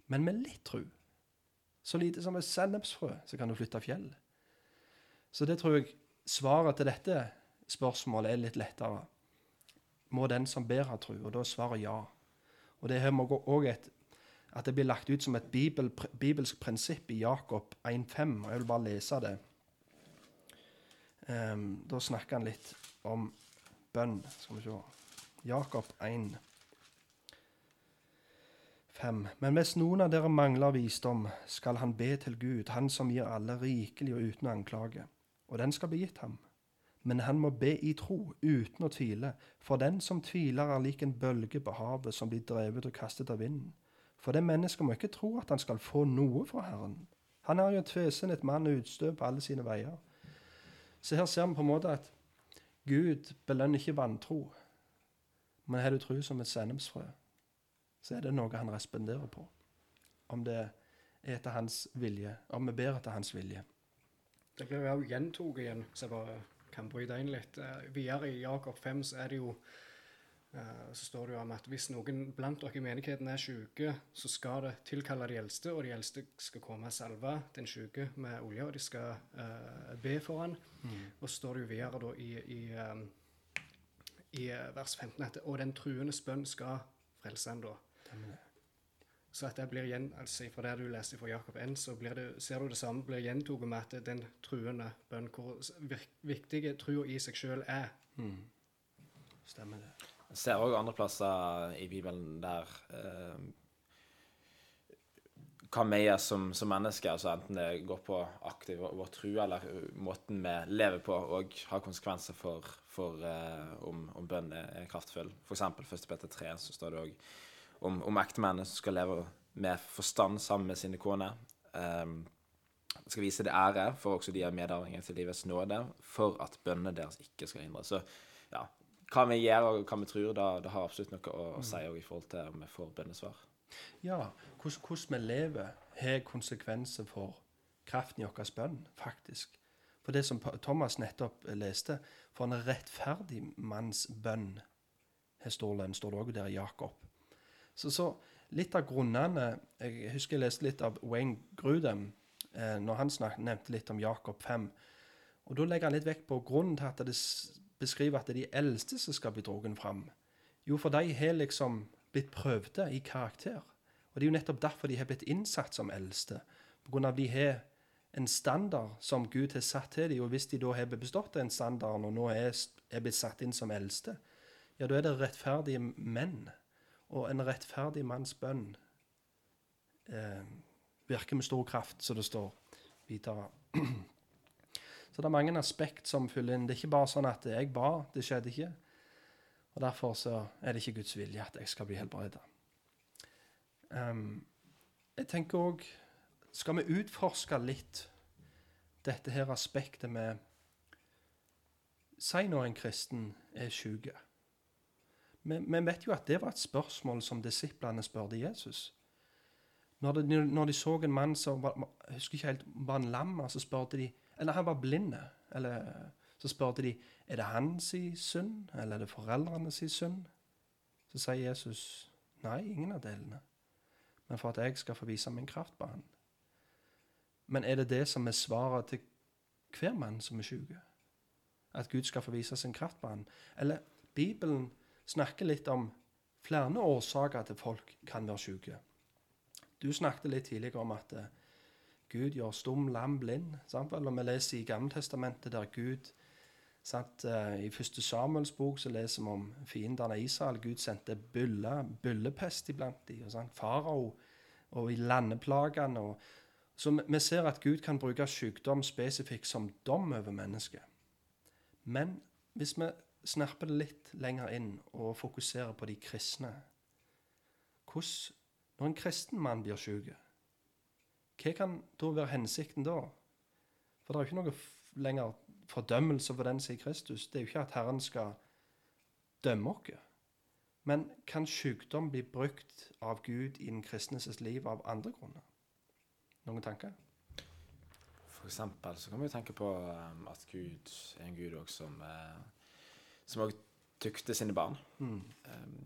Men med litt tro, så lite som et sennepsfrø, så kan du flytte fjell. Så det tror jeg svaret til dette spørsmålet er litt lettere. Må den som ber, ha tro? Og da er svaret ja. Og det her må òg et at det blir lagt ut som et bibel, bibelsk prinsipp i Jakob 1,5. og Jeg vil bare lese det. Um, da snakker han litt om bønn. Skal vi se. Jakob 1, 5. Men hvis noen av dere mangler visdom, skal han be til Gud, han som gir alle rikelig og uten anklage, og den skal bli gitt ham. Men han må be i tro, uten å tvile, for den som tviler, er lik en bølge på havet som blir drevet og kastet av vinden. For det mennesket må ikke tro at han skal få noe fra Herren. Han er jo tvesen et mann utstøv på alle sine veier. Så her ser vi på en måte at Gud belønner ikke vantro. Men har du tro som et sennepsfrø, så er det noe han responderer på. Om det er etter hans vilje. Om vi ber etter hans vilje. Det blir jo gjentatt igjen, så jeg bare kan bryte inn litt. Eh, videre i Jakob 5 så er det jo eh, så står det jo om at hvis noen blant dere i menigheten er syke, så skal det tilkalle de eldste, og de eldste skal komme og salve den syke med olje, og de skal uh, be for han. Og så står det jo videre da i, i, um, i vers 15 at og den truendes bønn skal frelse han da. Så at det blir igjen, altså fra det du leste fra Jakob N, så blir det, ser du det samme blir gjentatt med at den truende bønn, hvor viktig virk, viktige trua i seg sjøl er. Mm. Stemmer det. Jeg ser òg andre plasser i Bibelen der eh, hva vi gjør som, som mennesker, altså enten det går på aktiv vår, vår true eller måten vi lever på, og har konsekvenser for, for eh, om, om bønn er, er kraftfull. For eksempel 1. Peter 3 så står det òg om, om ektemenn som skal leve med forstand sammen med sine koner. Um, skal vise det ære, for også de er medarvinger til livets nåde, for at bønnene deres ikke skal hindres. Så ja, hva vi gjør og hva vi tror, da, det har absolutt noe å, å si i forhold til om vi får bønnesvar. Ja, hvordan, hvordan vi lever, har konsekvenser for kraften i vår bønn, faktisk. For det som Thomas nettopp leste, for en rettferdig manns bønn, har står det, står det også der i Jakob. Så, så litt av grunnene Jeg husker jeg leste litt av Wayne Grudem eh, når han snak, nevnte litt om Jakob 5. Og Da legger han litt vekt på grunnen til at det beskriver at det er de eldste som skal bli dratt fram. Jo, for de har liksom blitt prøvde i karakter. Og det er jo nettopp derfor de har blitt innsatt som eldste. På grunn av de har en standard som Gud har satt til dem. Og hvis de da har bestått den standarden, og nå er, er blitt satt inn som eldste, ja, da er det rettferdige menn. Og en rettferdig manns bønn eh, virker med stor kraft, som det står videre. Så det er mange aspekt som fyller inn. Det er ikke bare sånn at jeg ba, det skjedde ikke. Og derfor så er det ikke Guds vilje at jeg skal bli helbredet. Um, jeg tenker òg Skal vi utforske litt dette her aspektet med Si når en kristen er syk. Vi, vi vet jo at det var et spørsmål som disiplene spurte Jesus. Når de, når de så en mann som var, jeg husker ikke helt, var en lam, så spurte de Eller han var blind. Så spurte de er det hans synd, eller er det foreldrenes synd. Så sier Jesus nei, ingen av delene. Men for at jeg skal få vise min kraft på han. Men er det det som er svaret til hver mann som er syk? At Gud skal få vise sin kraft på han? Eller Bibelen snakker litt om flere årsaker til folk kan være syke. Du snakket litt tidligere om at eh, Gud gjør stum, lam, blind. Sant? Eller vi leser i Gammeltestamentet der Gud sant? eh, I første Samuels bok så leser vi om fiendene av Israel. Gud sendte bylle, byllepest iblant dem. Farao og i landeplagene. Og, så vi ser at Gud kan bruke sykdom spesifikt som dom over mennesket. Men hvis vi snerper det litt lenger inn og fokusere på de kristne hvordan, Når en kristen mann blir syk, hva kan da være hensikten da? For det er jo ikke noe lenger fordømmelse for den som er Kristus. Det er jo ikke at Herren skal dømme oss. Men kan sykdom bli brukt av Gud i den kristnes liv av andre grunner? Noen tanker? For eksempel så kan vi tenke på um, at Gud er en Gud også som eh, som også tukter sine barn. Mm. Um,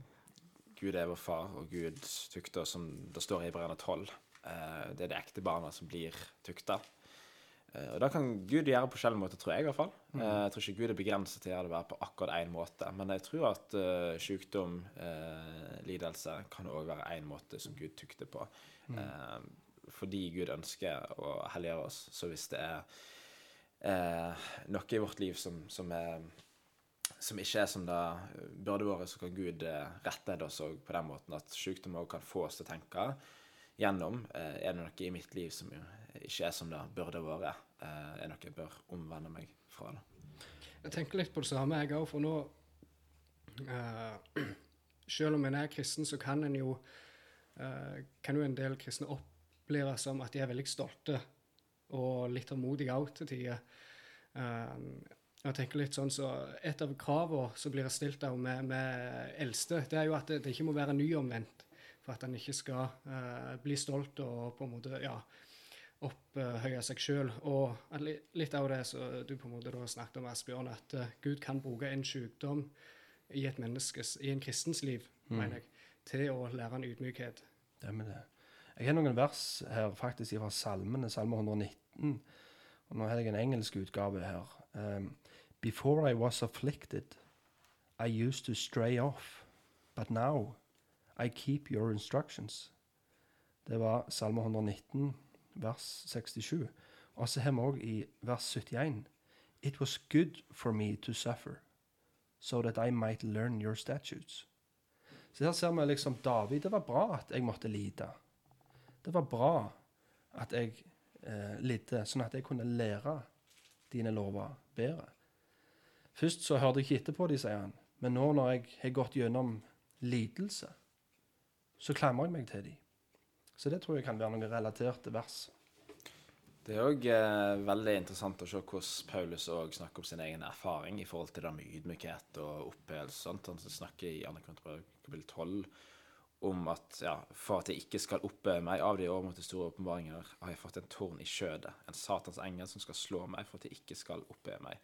Gud er vår far, og Gud tukter, som det står i Hebreerne 12. Uh, det er de ekte barna som blir tukta. Uh, og det kan Gud gjøre på forskjellige måter, tror jeg i hvert fall. Mm. Uh, jeg tror ikke Gud er begrenset til å gjøre det bare på akkurat én måte. Men jeg tror at eh, sykdom, lidelse, kan òg være én måte som Gud tukter på. Mm. Eh, fordi Gud ønsker å helliggjøre oss. Så hvis det er eh, noe i vårt liv som, som, er, som ikke er som det burde vært, så kan Gud eh, rette oss også på den måten at sykdom også kan få oss til å tenke gjennom eh, er det noe i mitt liv som ikke er som det burde vært. Eh, er det noe jeg bør omvende meg fra. det. Jeg tenker litt på det samme, jeg òg, for nå uh, Selv om en er kristen, så kan en jo uh, kan jo en del kristne oppleve som at de er veldig stolte og litt tålmodige òg til tider. Um, jeg tenker litt sånn så Et av kravene som blir stilt av med, med eldste, det er jo at det, det ikke må være nyomvendt for at en ikke skal uh, bli stolt og på en måte ja, opphøye seg sjøl. Og litt av det som du på en måte da snakket om, Asbjørn, at uh, Gud kan bruke en sykdom i et menneskes, i en kristens liv, mener jeg, til å lære en ydmykhet. Det med det. Jeg har noen vers her faktisk fra salmene, salme 119. Og nå har jeg en engelsk utgave her. Um, Before I was afflicted, I used to stray off, but now I keep your instructions. Det var salme 119, vers 67. Og så har vi òg i vers 71 It was good for me to suffer, so that I might learn your statutes. Så her ser vi liksom David. Det var bra at jeg måtte lide. Det var bra at jeg eh, lidde, sånn at jeg kunne lære dine lover bedre. Først så hørte jeg ikke etterpå dem, sier han. Men nå når jeg har gått gjennom lidelse, så klamrer jeg meg til dem. Så det tror jeg kan være noe relatert vers. Det er òg eh, veldig interessant å se hvordan Paulus snakker om sin egen erfaring i forhold til det med ydmykhet og opphevelse. Han snakker i 2. Korinterbrev kapittel 12 om at ja, for at jeg ikke skal opphøye meg av de overmåte store åpenbaringer, har jeg fått en tårn i skjødet, en satans engel som skal slå meg for at jeg ikke skal opphøye meg.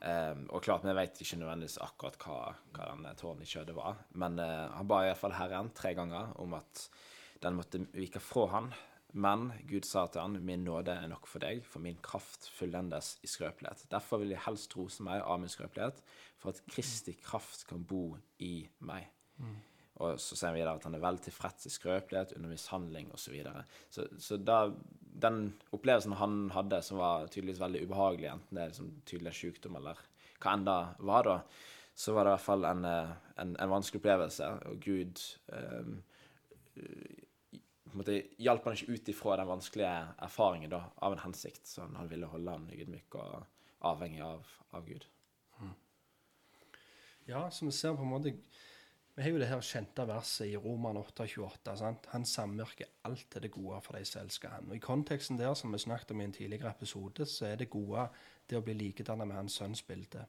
Um, og klart, vi vet ikke nødvendigvis akkurat hva, hva denne tårnen i skjødet var, men uh, han ba iallfall Herren tre ganger om at den måtte vike fra han. Men Gud sa til han, min nåde er nok for deg, for min kraft fullendes i skrøpelighet. Derfor vil jeg helst rose meg av min skrøpelighet, for at Kristi kraft kan bo i meg. Og så sier han videre at han er vel tilfreds i skrøpelighet, under mishandling osv. Så, videre. så Så da, den opplevelsen han hadde, som var tydeligvis veldig ubehagelig, enten det er liksom tydelig sykdom eller hva enn det var, da, så var det i hvert fall en, eh, en, en vanskelig opplevelse. Og Gud eh, på en måte hjalp han ikke ut ifra den vanskelige erfaringen da, av en hensikt. Så han ville holde han ydmyk og avhengig av, av Gud. Ja, som vi ser på en måte Vi har jo det her kjente verset i Roman 8,28. sant? Han samvirker alt til det gode for de som elsker han. Og I konteksten der, som vi snakket om i en tidligere episode, så er det gode det å bli likedannet med hans sønns bilde.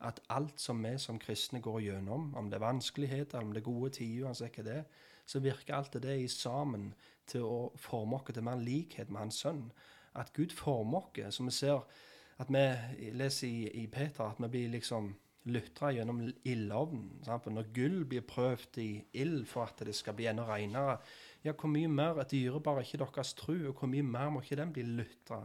At alt som vi som kristne går gjennom, om det er vanskeligheter, om det er gode tider, altså ikke det så virker alt det i sammen til å forme oss til mer likhet med hans sønn. At Gud former oss, som vi ser at vi leser i, i Peter, at vi blir liksom lytra gjennom ildovnen. Når gull blir prøvd i ild for at det skal bli enda renere, ja, hvor mye mer et dyrebar er ikke deres tru, og hvor mye mer må ikke den bli lutra?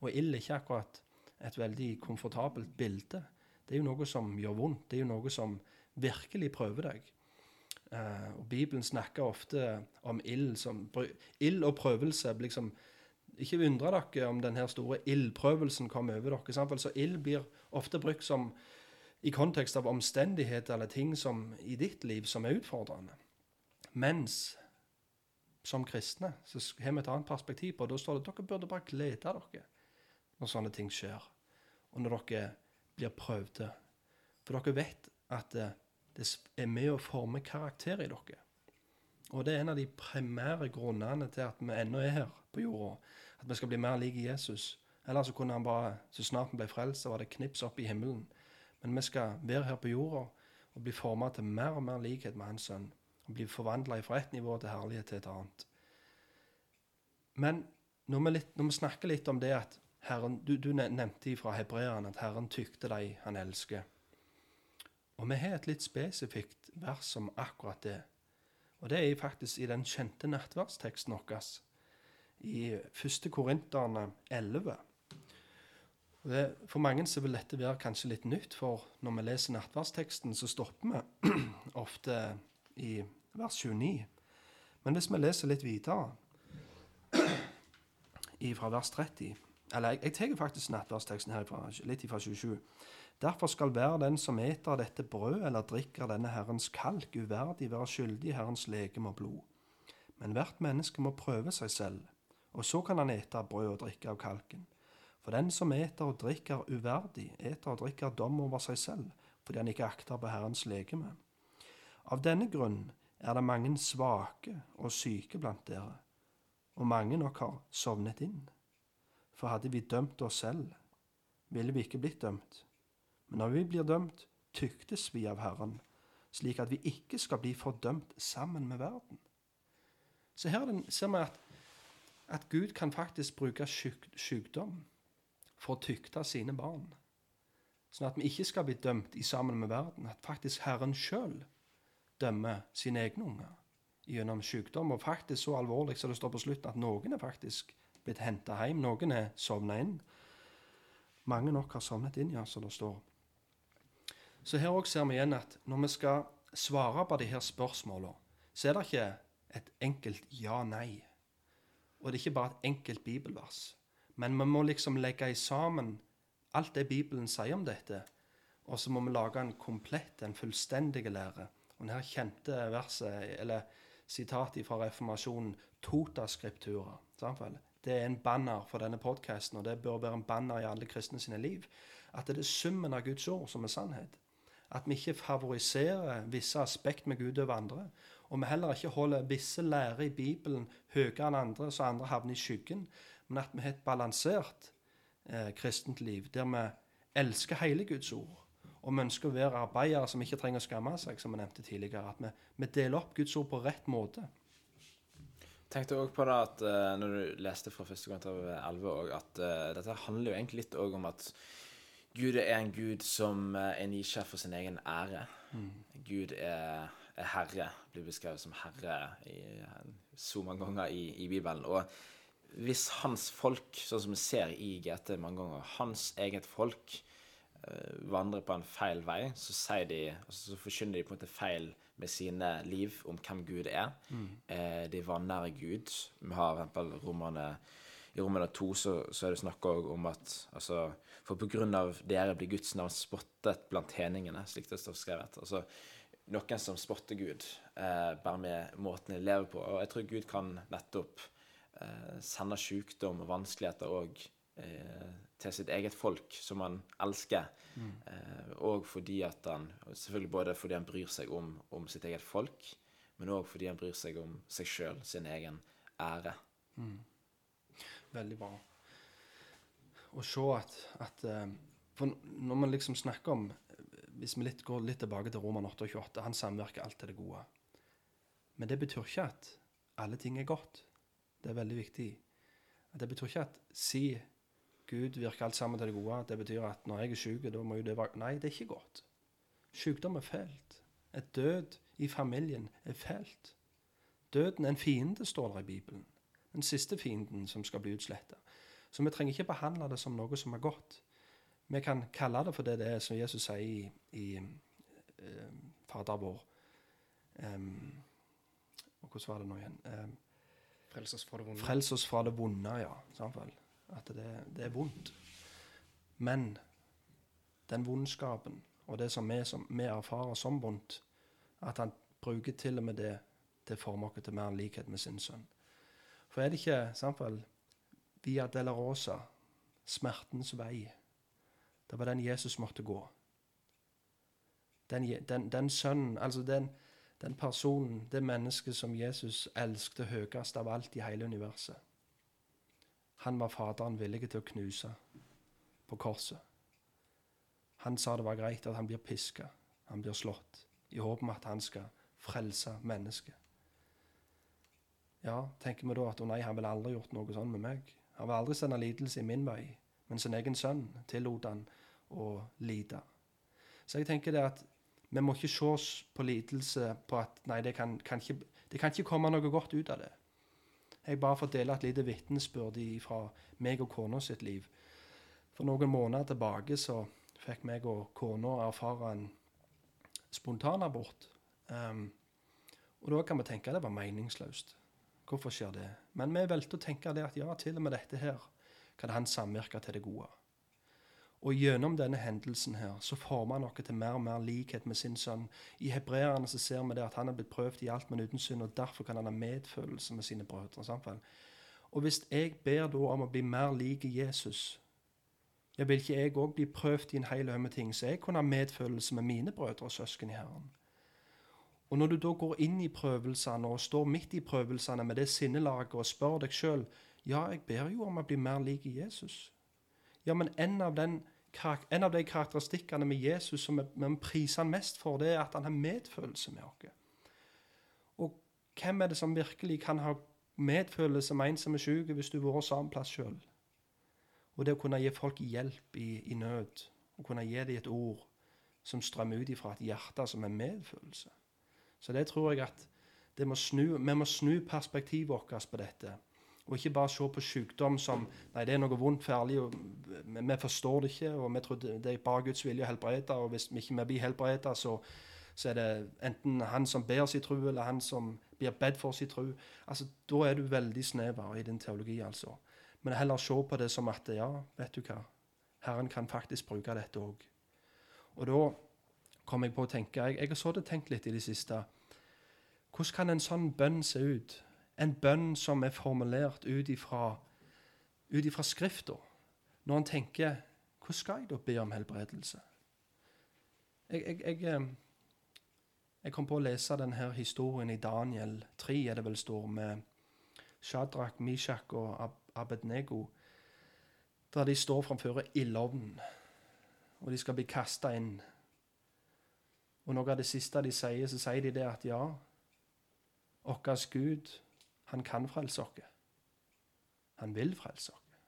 Og ild er ikke akkurat et veldig komfortabelt bilde. Det er jo noe som gjør vondt. Det er jo noe som virkelig prøver deg. Uh, og Bibelen snakker ofte om ild som Ild og prøvelse liksom Ikke undre dere om denne store ildprøvelsen kommer over dere. sant? Så ild blir ofte brukt som i kontekst av omstendigheter eller ting som i ditt liv som er utfordrende. Mens som kristne så har vi et annet perspektiv på det. Da står det at dere burde bare glede dere når sånne ting skjer, og når dere blir prøvde. For dere vet at det, det er med å forme karakter i dere. Og det er en av de primære grunnene til at vi ennå er her på jorda. At vi skal bli mer lik Jesus. Ellers så kunne han bare, så snart vi ble frelst, så var det knips opp i himmelen. Men vi skal være her på jorda og bli forma til mer og mer likhet med Hans sønn. Og bli forvandla fra ett nivå til herlighet til et annet. Men når vi, litt, når vi snakker litt om det at Herren, Du, du nevnte fra hebreerne at Herren tykte de han elsker. Og vi har et litt spesifikt vers om akkurat det. Og det er faktisk i den kjente nattverdsteksten vår, i 1. Korinterne 11. Det, for mange så vil dette være kanskje litt nytt, for når vi leser nattverdsteksten, så stopper vi ofte i vers 29. Men hvis vi leser litt videre, fra vers 30 Eller jeg, jeg tar faktisk nattverdsteksten her ifra, litt fra 27. Derfor skal hver den som eter dette brød eller drikker denne Herrens kalk, uverdig være skyldig i Herrens legeme og blod. Men hvert menneske må prøve seg selv, og så kan han ete brød og drikke av kalken. For den som eter og drikker uverdig, eter og drikker dom over seg selv, fordi han ikke akter på Herrens legeme. Av denne grunn er det mange svake og syke blant dere, og mange nok har sovnet inn. For hadde vi dømt oss selv, ville vi ikke blitt dømt. Men når vi blir dømt, tyktes vi av Herren, slik at vi ikke skal bli fordømt sammen med verden. Så her ser vi at, at Gud kan faktisk bruke syk, sykdom for å tykte sine barn. Sånn at vi ikke skal bli dømt i sammen med verden. At faktisk Herren sjøl dømmer sine egne unger gjennom sykdom. Og faktisk så alvorlig som det står på slutten, at noen er faktisk blitt henta hjem. Noen er sovna inn. Mange nok har sovnet inn, ja, som det står. Så her òg ser vi igjen at når vi skal svare på de her spørsmåla, så er det ikke et enkelt ja-nei. Og det er ikke bare et enkelt bibelvers. Men vi må liksom legge i sammen alt det Bibelen sier om dette, og så må vi lage en komplett, en fullstendig lære. Og denne kjente verset, eller sitatet fra reformasjonen, tota scriptura. Det er en banner for denne podkasten, og det bør være en banner i alle kristne sine liv. At det er summen av Guds ord som er sannhet. At vi ikke favoriserer visse aspekt med Gud over andre. Og vi heller ikke holder visse lærer i Bibelen høyere enn andre, så andre havner i skyggen. Men at vi har et balansert eh, kristent liv der vi elsker hele Guds ord. Og vi ønsker å være arbeidere som ikke trenger å skamme seg, som vi nevnte tidligere. At vi, vi deler opp Guds ord på rett måte. Tenkte også på det at uh, når du leste fra første gang til 11 at uh, dette handler jo egentlig litt òg om at Gud er en gud som er eh, nysgjerrig for sin egen ære. Mm. Gud er, er, herre, blir beskrevet som herre i, så mange ganger i, i, Bibelen. Og hvis hans folk, sånn som vi ser i GT mange ganger, hans eget folk uh, vandrer på en feil vei, så, sier de, altså, så forkynner de på en måte feil med sine liv om hvem Gud er. Mm. Uh, de vanærer Gud. Vi har eksempel romerne i Romerne 2 så, så, er det snakk om at altså, For på grunn av dere blir Guds navn spottet blant heningene, slik det står skrevet. Altså, noen som spotter Gud, eh, bare med måten de lever på. Og jeg tror Gud kan nettopp eh, sende sykdom og vanskeligheter òg eh, til sitt eget folk, som han elsker. Mm. Og fordi at han Selvfølgelig både fordi han bryr seg om, om sitt eget folk, men òg fordi han bryr seg om seg sjøl, sin egen ære. Mm. Veldig bra. Å se at, at For når man liksom snakker om Hvis vi litt går litt tilbake til Roman 28, han samvirker alt til det gode. Men det betyr ikke at alle ting er godt. Det er veldig viktig. Det betyr ikke at si Gud virker alt sammen til det gode. Det betyr at når jeg er syk, da må jo det være Nei, det er ikke godt. Sykdom er fælt. Et død i familien er fælt. Døden er en fiende, står det i Bibelen. Den siste fienden som skal bli utsletta. Så vi trenger ikke behandle det som noe som er godt. Vi kan kalle det for det det er, som Jesus sier i, i uh, Fader vår. Um, og hvordan var det nå igjen? Um, Frels oss fra det vonde. Frels oss fra det vonde, ja. Samtidig. At det, det, er vondt. Men den vondskapen og det som vi, som vi erfarer som vondt, at han bruker til og med det til å forme oss til mer likhet med sin sønn. For er det ikke samtidig Via Delarosa, smertens vei, det var den Jesus måtte gå. Den, den, den sønnen, altså den, den, personen, det mennesket som Jesus elsket høyest av alt i hele universet. Han var Faderen villig til å knuse på korset. Han sa det var greit at han blir piska, han blir slått, i håp om at han skal frelse mennesket. Ja, tenker vi da at å nei, han ville aldri gjort noe sånn med meg. Han vil aldri sende lidelse i min vei, men sin egen sønn tillot han å lide. Så jeg tenker det at vi må ikke se på lidelse på at nei, det kan, kan ikke, det kan ikke komme noe godt ut av det. Jeg bare får dele et lite vitnesbyrd fra meg og kona sitt liv. For noen måneder tilbake så fikk meg og kona erfare en spontanabort. Um, og da kan vi tenke at det var meningsløst. Hvorfor skjer det? Men vi valgte å tenke det at ja, til og med dette her kan han samvirke til det gode. Og gjennom denne hendelsen her så former han noe til mer og mer likhet med sin sønn. I hebreerne så ser vi det at han er blitt prøvd i alt, men uten synd, og derfor kan han ha medfølelse med sine brødre. Samtidig. Og hvis jeg ber da om å bli mer lik Jesus, ja, vil ikke jeg òg bli prøvd i en hel haug med ting, så jeg kunne ha medfølelse med mine brødre og søsken i Herren. Og når du da går inn i prøvelsene og står midt i prøvelsene med det sinnelaget og spør deg sjøl Ja, jeg ber jo om å bli mer lik Jesus. Ja, men en av, den, en av de karakteristikkene med Jesus som vi, priser han mest for, det er at han har medfølelse med oss. Og hvem er det som virkelig kan ha medfølelse med en som er syk, hvis du har vært samme plass sjøl? Og det å kunne gi folk hjelp i, i nød, og kunne gi dem et ord som strømmer ut ifra et hjerte som er medfølelse. Så det tror jeg at må snu, vi må snu perspektivet vårt på dette. Og ikke bare se på sykdom som nei, det er noe vondt ferdig, og vi, forstår det ikke, og vi tror det er bare Guds vilje å helbrede. Og hvis vi ikke blir helbredet, så, så, er det enten han som ber sin tro, eller han som blir bedt for sin tro. Altså, da er du veldig snever i din teologi, altså. Men heller se på det som at ja, vet du hva, Herren kan faktisk bruke dette òg. Og da kom jeg på å tenke Jeg, jeg har så det tenkt litt i det siste. Hvordan kan en sånn bønn se ut? En bønn som er formulert ut ifra, ut Skrifta. Når en tenker Hvordan skal jeg da be om helbredelse? Jeg, jeg, jeg, eh, jeg, kom på å lese denne historien i Daniel 3, er det vel står, med Shadrach, Mishak og Abednego, der de står framfor ildovnen, og de skal bli kasta inn. Og noe av det siste de sier, så sier de det at ja, vår Gud, han kan frelse oss. Han vil frelse oss.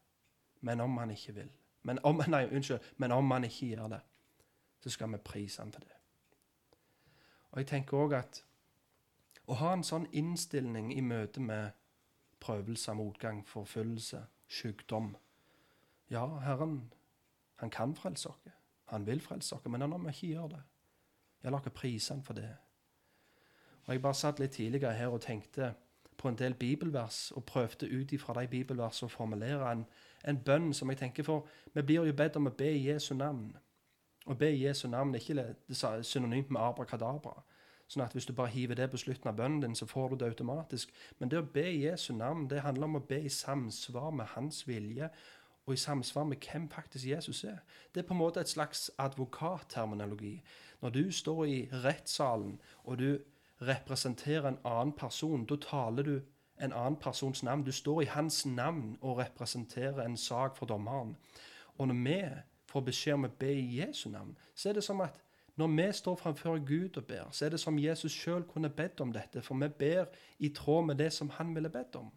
Men om han ikke vil men om, nei, unnskyld, men om han ikke gjør det, så skal vi prise han for det. Og jeg tenker òg at å ha en sånn innstilling i møte med prøvelser, motgang, forfølgelse, sykdom Ja, Herren, han kan frelse oss. Han vil frelse oss. Men om vi ikke gjør det, ja, la oss prise han for det. Og Jeg bare satt litt tidligere her og tenkte på en del bibelvers og prøvde ut ifra de bibelversene å formulere en, en, bønn som jeg tenker for Vi blir jo bedt om å be i Jesu navn. Å be i Jesu navn er ikke synonymt med abrakadabra. Sånn at hvis du bare hiver det på slutten av bønnen din, så får du det automatisk. Men det å be i Jesu navn, det handler om å be i samsvar med hans vilje, og i samsvar med hvem faktisk Jesus er. Det er på en måte et slags advokatterminologi. Når du står i rettssalen, og du representerer en annen person. Da taler du en annen persons navn. Du står i hans navn og representerer en sak for dommeren. Og når vi får beskjed om å be i Jesu navn, så er det som at når vi står framfor Gud og ber, så er det som Jesus sjøl kunne bedt om dette. For vi ber i tråd med det som han ville bedt om.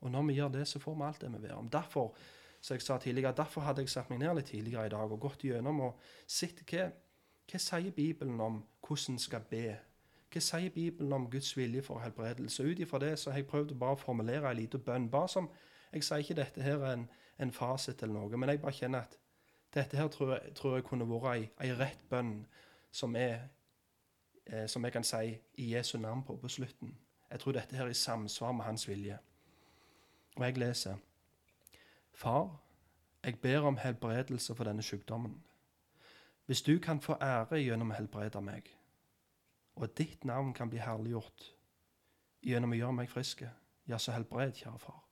Og når vi gjør det, så får vi alt det vi ber om. Derfor så jeg sa tidligere, derfor hadde jeg satt meg ned litt tidligere i dag og gått gjennom og sett hva, hva sier Bibelen om hvordan en skal be hva sier Bibelen om Guds vilje for helbredelse? Ut ifra det så har jeg prøvd å bare formulere en liten bønn. Bare som, Jeg sier ikke dette her er en, en, fasit eller noe, men jeg bare kjenner at dette her tror jeg, tror jeg kunne vært ei, rett bønn som, er, eh, som jeg kan si i Jesu navn på på slutten. Jeg tror dette her er i samsvar med hans vilje. Og jeg leser Far, jeg ber om helbredelse for denne sykdommen. Hvis du kan få ære gjennom å helbrede meg, og at ditt navn kan bli herliggjort gjennom å gjøre meg friske. Ja, så helbred, kjære far.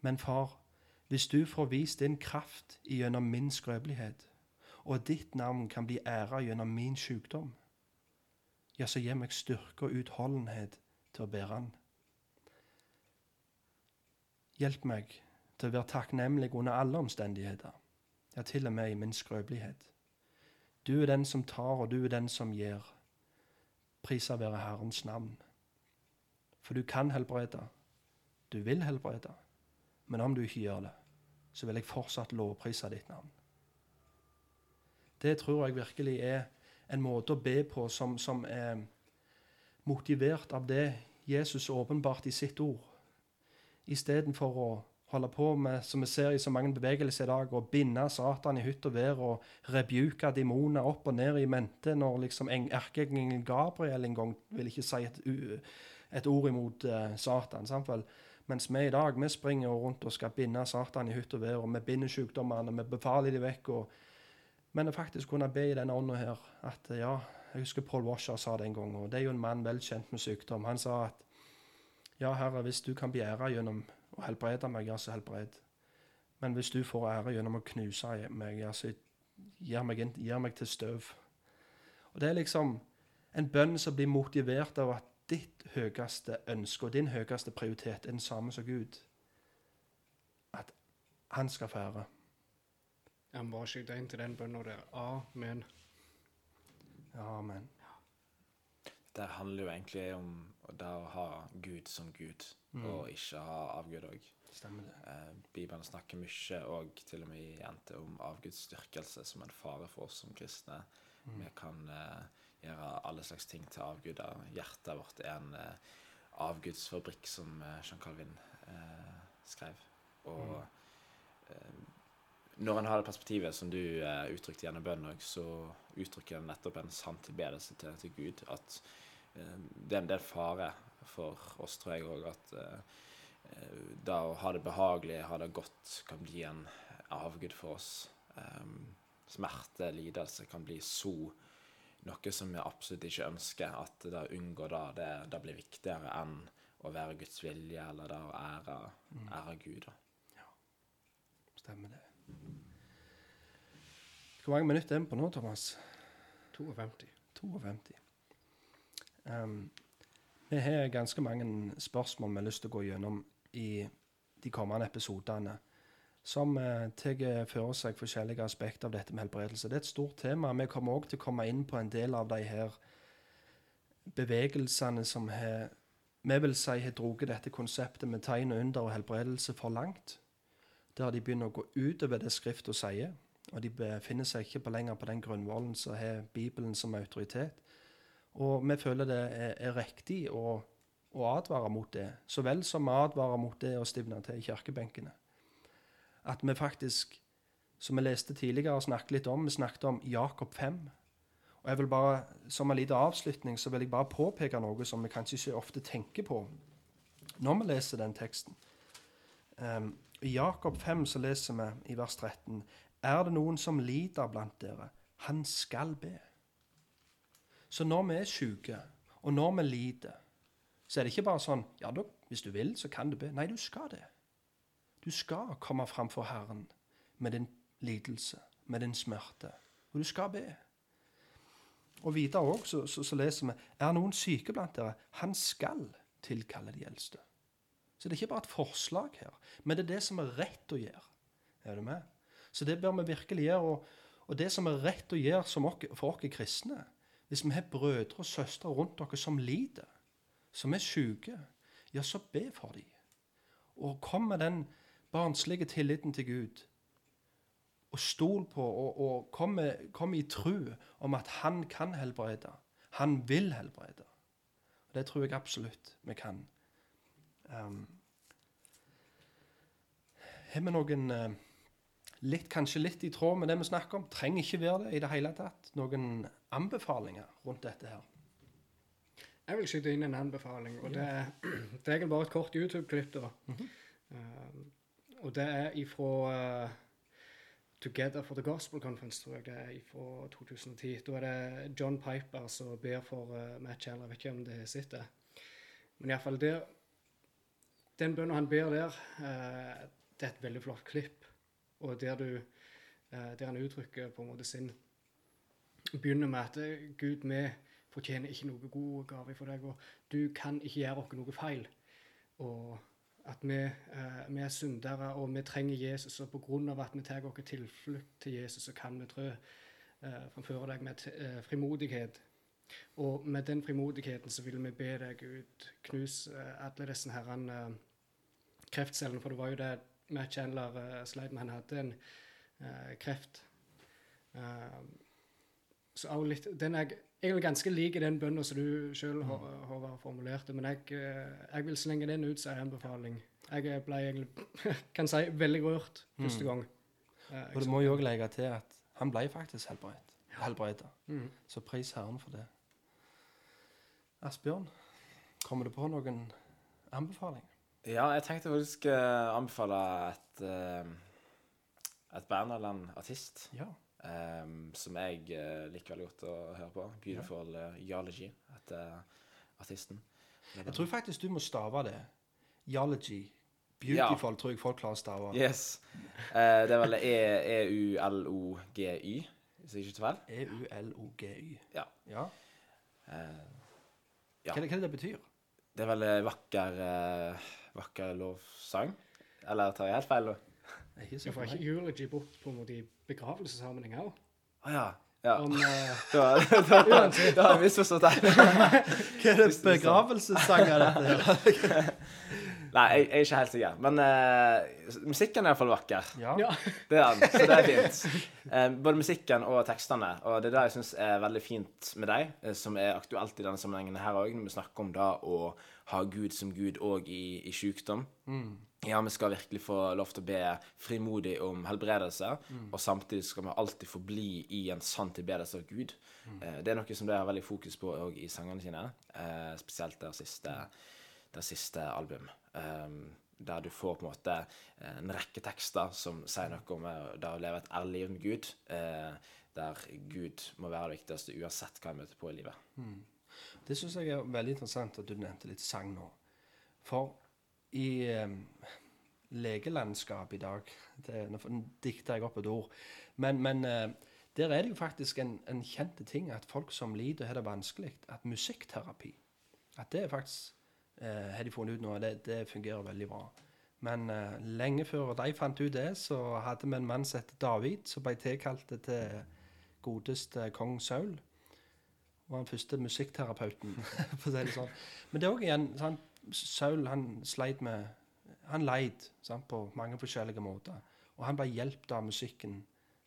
Men far, hvis du får vist din kraft gjennom min skrøpelighet, og at ditt navn kan bli æra gjennom min sykdom, ja, så gi meg styrke og utholdenhet til å bære den. Hjelp meg til å være takknemlig under alle omstendigheter, ja, til og med i min skrøpelighet. Du er den som tar, og du er den som gir. Prisa være Herrens navn. For du kan helbrede. Du vil helbrede. Men om du ikke gjør det, så vil jeg fortsatt lovprise ditt navn. Det tror jeg virkelig er en måte å be på som, som er motivert av det Jesus åpenbart i sitt ord, istedenfor å holde på med, som vi ser i så mange bevegelser i dag, å binde Satan i hytt og vær og rebuke demoner opp og ned i mente når liksom erkeengelen Gabriel en gang vil ikke si et, et ord imot uh, Satan. Samtidig. Mens vi i dag vi springer rundt og skal binde Satan i hytt og vær, og vi binder sykdommene, vi befaler dem vekk. Og, men å faktisk kunne be i denne ånda her at ja, Jeg husker Paul Washer sa det en gang, og det er jo en mann vel kjent med sykdom. Han sa at ja, Herre, hvis du kan begjære gjennom og helbrede meg, ja, så helbred. Men hvis du får ære gjennom å knuse meg, ja, så gir meg, gir meg til støv. Og Det er liksom en bønn som blir motivert av at ditt høyeste ønske og din høyeste prioritet er den samme som Gud. At Han skal få ære. Han bare skyter inn til den bønnen der. Amen. Amen. Det handler jo egentlig om det å ha Gud som Gud, Mm. og ikke ha avgud òg. Stemmer det. Eh, Bibelen snakker mye, og til og med i NT, om avgudsdyrkelse som en fare for oss som kristne. Mm. Vi kan eh, gjøre alle slags ting til avguder. Hjertet vårt er en eh, avgudsfabrikk, som eh, Jean Calvin eh, skrev. Og eh, når en har det perspektivet som du uttrykte gjennom bønnen òg, så uttrykker en nettopp en sann tilbedelse til, til Gud. At det er en del fare for oss, tror jeg òg, at eh, eh, det å ha det behagelig, ha det godt, kan bli en avgud for oss. Um, smerte, lidelse kan bli så noe som vi absolutt ikke ønsker. At det å unngå det, det, det blir viktigere enn å være Guds vilje, eller det å ære, ære Gud. Da. Stemmer det. Hvor mange minutter er vi på nå, Thomas? 52. 52. Um, vi har ganske mange spørsmål vi har lyst til å gå gjennom i de kommende episodene, som uh, tar for seg forskjellige aspekter av dette med helbredelse. Det er et stort tema. Vi kommer òg til å komme inn på en del av de her bevegelsene som har vi vil si har dratt dette konseptet med tegn og under og helbredelse for langt. Der de begynner å gå utover det Skriften sier, og de befinner seg ikke på lenger på den grunnvollen som har Bibelen som autoritet. Og vi føler det er, er riktig å, å advare mot det, så vel som vi advarer mot det å stivne til i kirkebenkene. At vi faktisk, som vi leste tidligere og snakket litt om, vi snakket om Jakob 5. Og jeg vil bare, Som en liten avslutning så vil jeg bare påpeke noe som vi kanskje ikke ofte tenker på når vi leser den teksten. Um, I Jakob 5 så leser vi i vers 13.: Er det noen som lider blant dere, han skal be. Så når vi er syke, og når vi lider, så er det ikke bare sånn Ja, da, hvis du vil, så kan du be. Nei, du skal det. Du skal komme framfor Herren med din lidelse, med din smerte. Og du skal be. Og videre òg så, så, leser vi Er noen syke blant dere? Han skal tilkalle de eldste. Så det er ikke bare et forslag her, men det er det som er rett å gjøre. Er du med? Så det bør vi virkelig gjøre. Og, og det som er rett å gjøre for oss kristne Hvis vi har brødre og søstre rundt dere som lider, som er syke, ja, så be for dem. Og kom med den barnslige tilliten til Gud. Og stol på, og, og kom, med, kom i tru om at han kan helbrede. Han vil helbrede. Og det tror jeg absolutt vi kan. Um, har vi noen eh, litt, kanskje litt i tråd med det vi snakker om? Trenger ikke være det i det hele tatt. Noen anbefalinger rundt dette her? Jeg vil skyte inn en anbefaling, og det det er egentlig bare et kort YouTube-klipp. da. Um, og det er ifra uh, Together for the Gospel Conference, tror jeg det er fra 2010. Da er det John Piper som ber for uh, Matt Chandler. Jeg vet ikke om det sitter. Men iallfall der Den bønnen han ber der, uh, det er et veldig flott klipp. Og der, du, uh, der han uttrykker på en måte sin Begynner med at uh, Gud, vi fortjener ikke noe god gave for deg, og du kan ikke gjøre oss noe feil. Og at vi, eh, vi er syndere, og vi trenger Jesus, og av at vi tar vår tilflukt til Jesus, så kan vi trø eh, framfor deg med eh, frimodighet. Og med den frimodigheten så vil vi be deg, Gud, knus eh, alle disse herrene eh, kreftcellene, for det var jo det Matt Chandler eh, sleit med. Han hadde en eh, kreft. Eh, også litt, den er egentlig ganske lik den bønnen som du sjøl har, har formulert men jeg, eh, jeg vil slenge den ut som en anbefaling. Jeg ble egentlig kan si, veldig rørt første gang. Mm. Og du må jo òg legge til at han ble faktisk helbredet. helbreda. Mm. Så pris Herren for det. Asbjørn, kommer du på noen anbefaling? Ja, jeg tenkte faktisk uh, anbefale et, eh, et band eller en artist Ja. Eh, som jeg uh, liker veldig godt å høre på. Beautiful uh, Yology' heter artisten. Jeg tror faktisk du må stave det. Yology. Beautiful tror jeg folk klarer å stave. Yes. Uh, det er vel E- E-U-L-O-G-Y, hvis jeg ikke tar feil. E E-U-L-O-G-Y. Ja. Ja. ja. Hva, det- hva er det det betyr? det er vel vakker, uh, vakker lovsang. Eller tar jeg helt feil? nå? Ja, for for ikke eulogy bort på en måte i begravelsessammenheng òg? Å ja. ja. Om eh, Da, da, da, da har jeg misforstått deg. Hva er det begravelsessanger dette her? Nei, jeg, jeg er ikke helt sikker. Men uh, musikken er iallfall vakker. Ja. Ja. Det er den, så det er fint. Uh, både musikken og tekstene. Og det er det jeg syns er veldig fint med deg, som er aktuelt i denne sammenhengen her òg, når vi snakker om det å ha Gud som Gud òg i, i sykdom. Ja, vi skal virkelig få lov til å be frimodig om helbredelse, og samtidig skal vi alltid forbli i en sann tilbedelse av Gud. Eh, det er noe som de har veldig fokus på òg i sangene sine, eh, spesielt det siste, det siste album. Um, der du får på en måte eh, en rekke tekster som sier noe om det å leve et ærlig liv med Gud. Eh, der Gud må være det viktigste uansett hva jeg møter på i livet. Det syns jeg er veldig interessant at du nevnte litt sang nå. For i eh, legelandskapet i dag det, Nå dikter jeg opp et ord. Men, men eh, der er det jo faktisk en, en kjent ting at folk som lider har det vanskelig, at musikkterapi At det er faktisk eh, har de funnet ut nå, det, det fungerer veldig bra. Men eh, lenge før de fant ut det, så hadde vi en mann som het David, som ble tilkalt til godeste kong Saul var den første musikkterapeuten. for å si det sånn. Men det er òg igjen sant? Saul han sleit med Han leid sant? på mange forskjellige måter. Og han ble hjulpet av musikken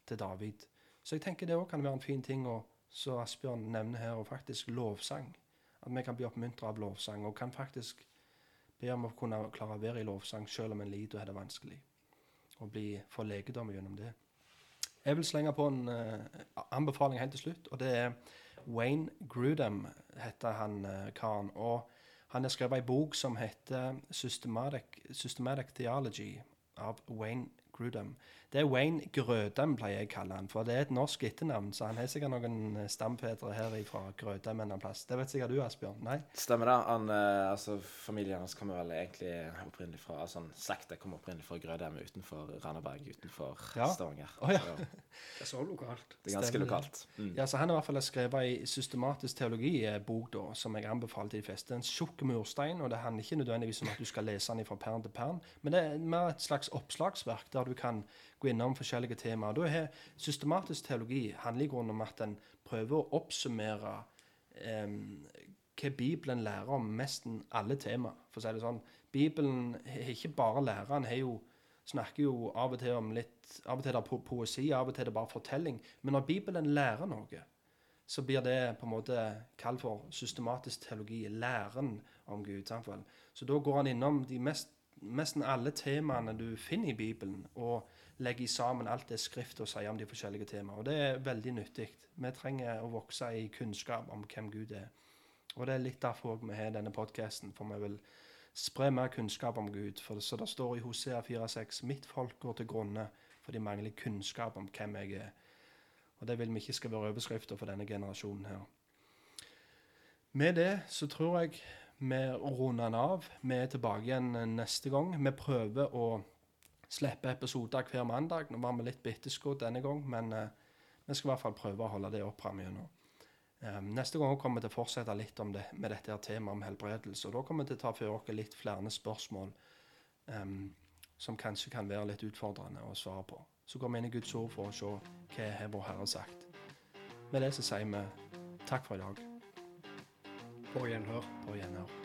til David. Så jeg tenker det òg kan være en fin ting, å, så Asbjørn nevner her, og faktisk lovsang. At vi kan bli oppmuntret av lovsang, og kan faktisk be om å kunne klare å være i lovsang selv om en lider og har det vanskelig. Og bli få legedom gjennom det. Jeg vil slenge på en uh, anbefaling helt til slutt, og det er Wayne Grudem heter han uh, karen. Og han har skrevet ei bok som heter Systematic, Systematic Theology av Wayne Grudem. Det er Wayne Grødem, pleier jeg å kalle han, for det er et norsk etternavn. Så han har sikkert noen eh, stamfedre her fra Grødem en plass. Det vet sikkert du, Asbjørn? Nei? Stemmer det. Han, eh, altså, familien hans kommer vel egentlig opprinnelig fra altså, Slekta kommer opprinnelig fra Grødem utenfor Randaberg, utenfor Ja. Stavanger. Oh, ja. Så Det er så lokalt. det er ganske Stemmer lokalt. Mm. Ja, så Han har i hvert fall skrevet ei systematisk teologi-bok da, som jeg anbefaler til de fleste. En tjukk murstein, og det handler ikke nødvendigvis om at du skal lese den fra perm til perm, men det er mer et slags oppslagsverk der du kan gå innom forskjellige temaer. Da har Systematisk teologi handler i grunnen om at en prøver å oppsummere em, hva Bibelen lærer om nesten alle temaer, for å si det sånn. Bibelen er ikke bare lærer, han har jo snakker jo av og til om litt Av og til er det po poesi, av og til det er bare fortelling. Men når Bibelen lærer noe, så blir det på en måte kalt for systematisk teologi. Læren om Gud. Samtidig. Så da går han innom de mest, nesten alle temaene du finner i Bibelen, og legger sammen alt det Skriften sier om de forskjellige temaene. Og det er veldig nyttig. Vi trenger å vokse i kunnskap om hvem Gud er. Og det er litt derfor vi har denne podkasten, for vi vil spre mer kunnskap om Gud. For så det står i Hosea 4,6.: Mitt folk går til grunne, for de mangler kunnskap om hvem jeg er. Og det vil vi ikke skal være overskrifter for denne generasjonen her. Med det så tror jeg vi runder den av. Vi er tilbake igjen neste gang. Vi prøver å slippe episoder hver mandag. Nå var vi litt bitteskodd denne gang, men uh, vi skal i hvert fall prøve å holde det opp framover. Um, neste gang kommer vi til å fortsette litt om det, med dette her temaet om helbredelse. og Da kommer vi til å ta for oss litt flere spørsmål um, som kanskje kan være litt utfordrende å svare på. Så går vi inn i Guds ord for å se hva har vår Herre sagt. Med det så sier vi takk for i dag. På gjenhør. På gjenhør.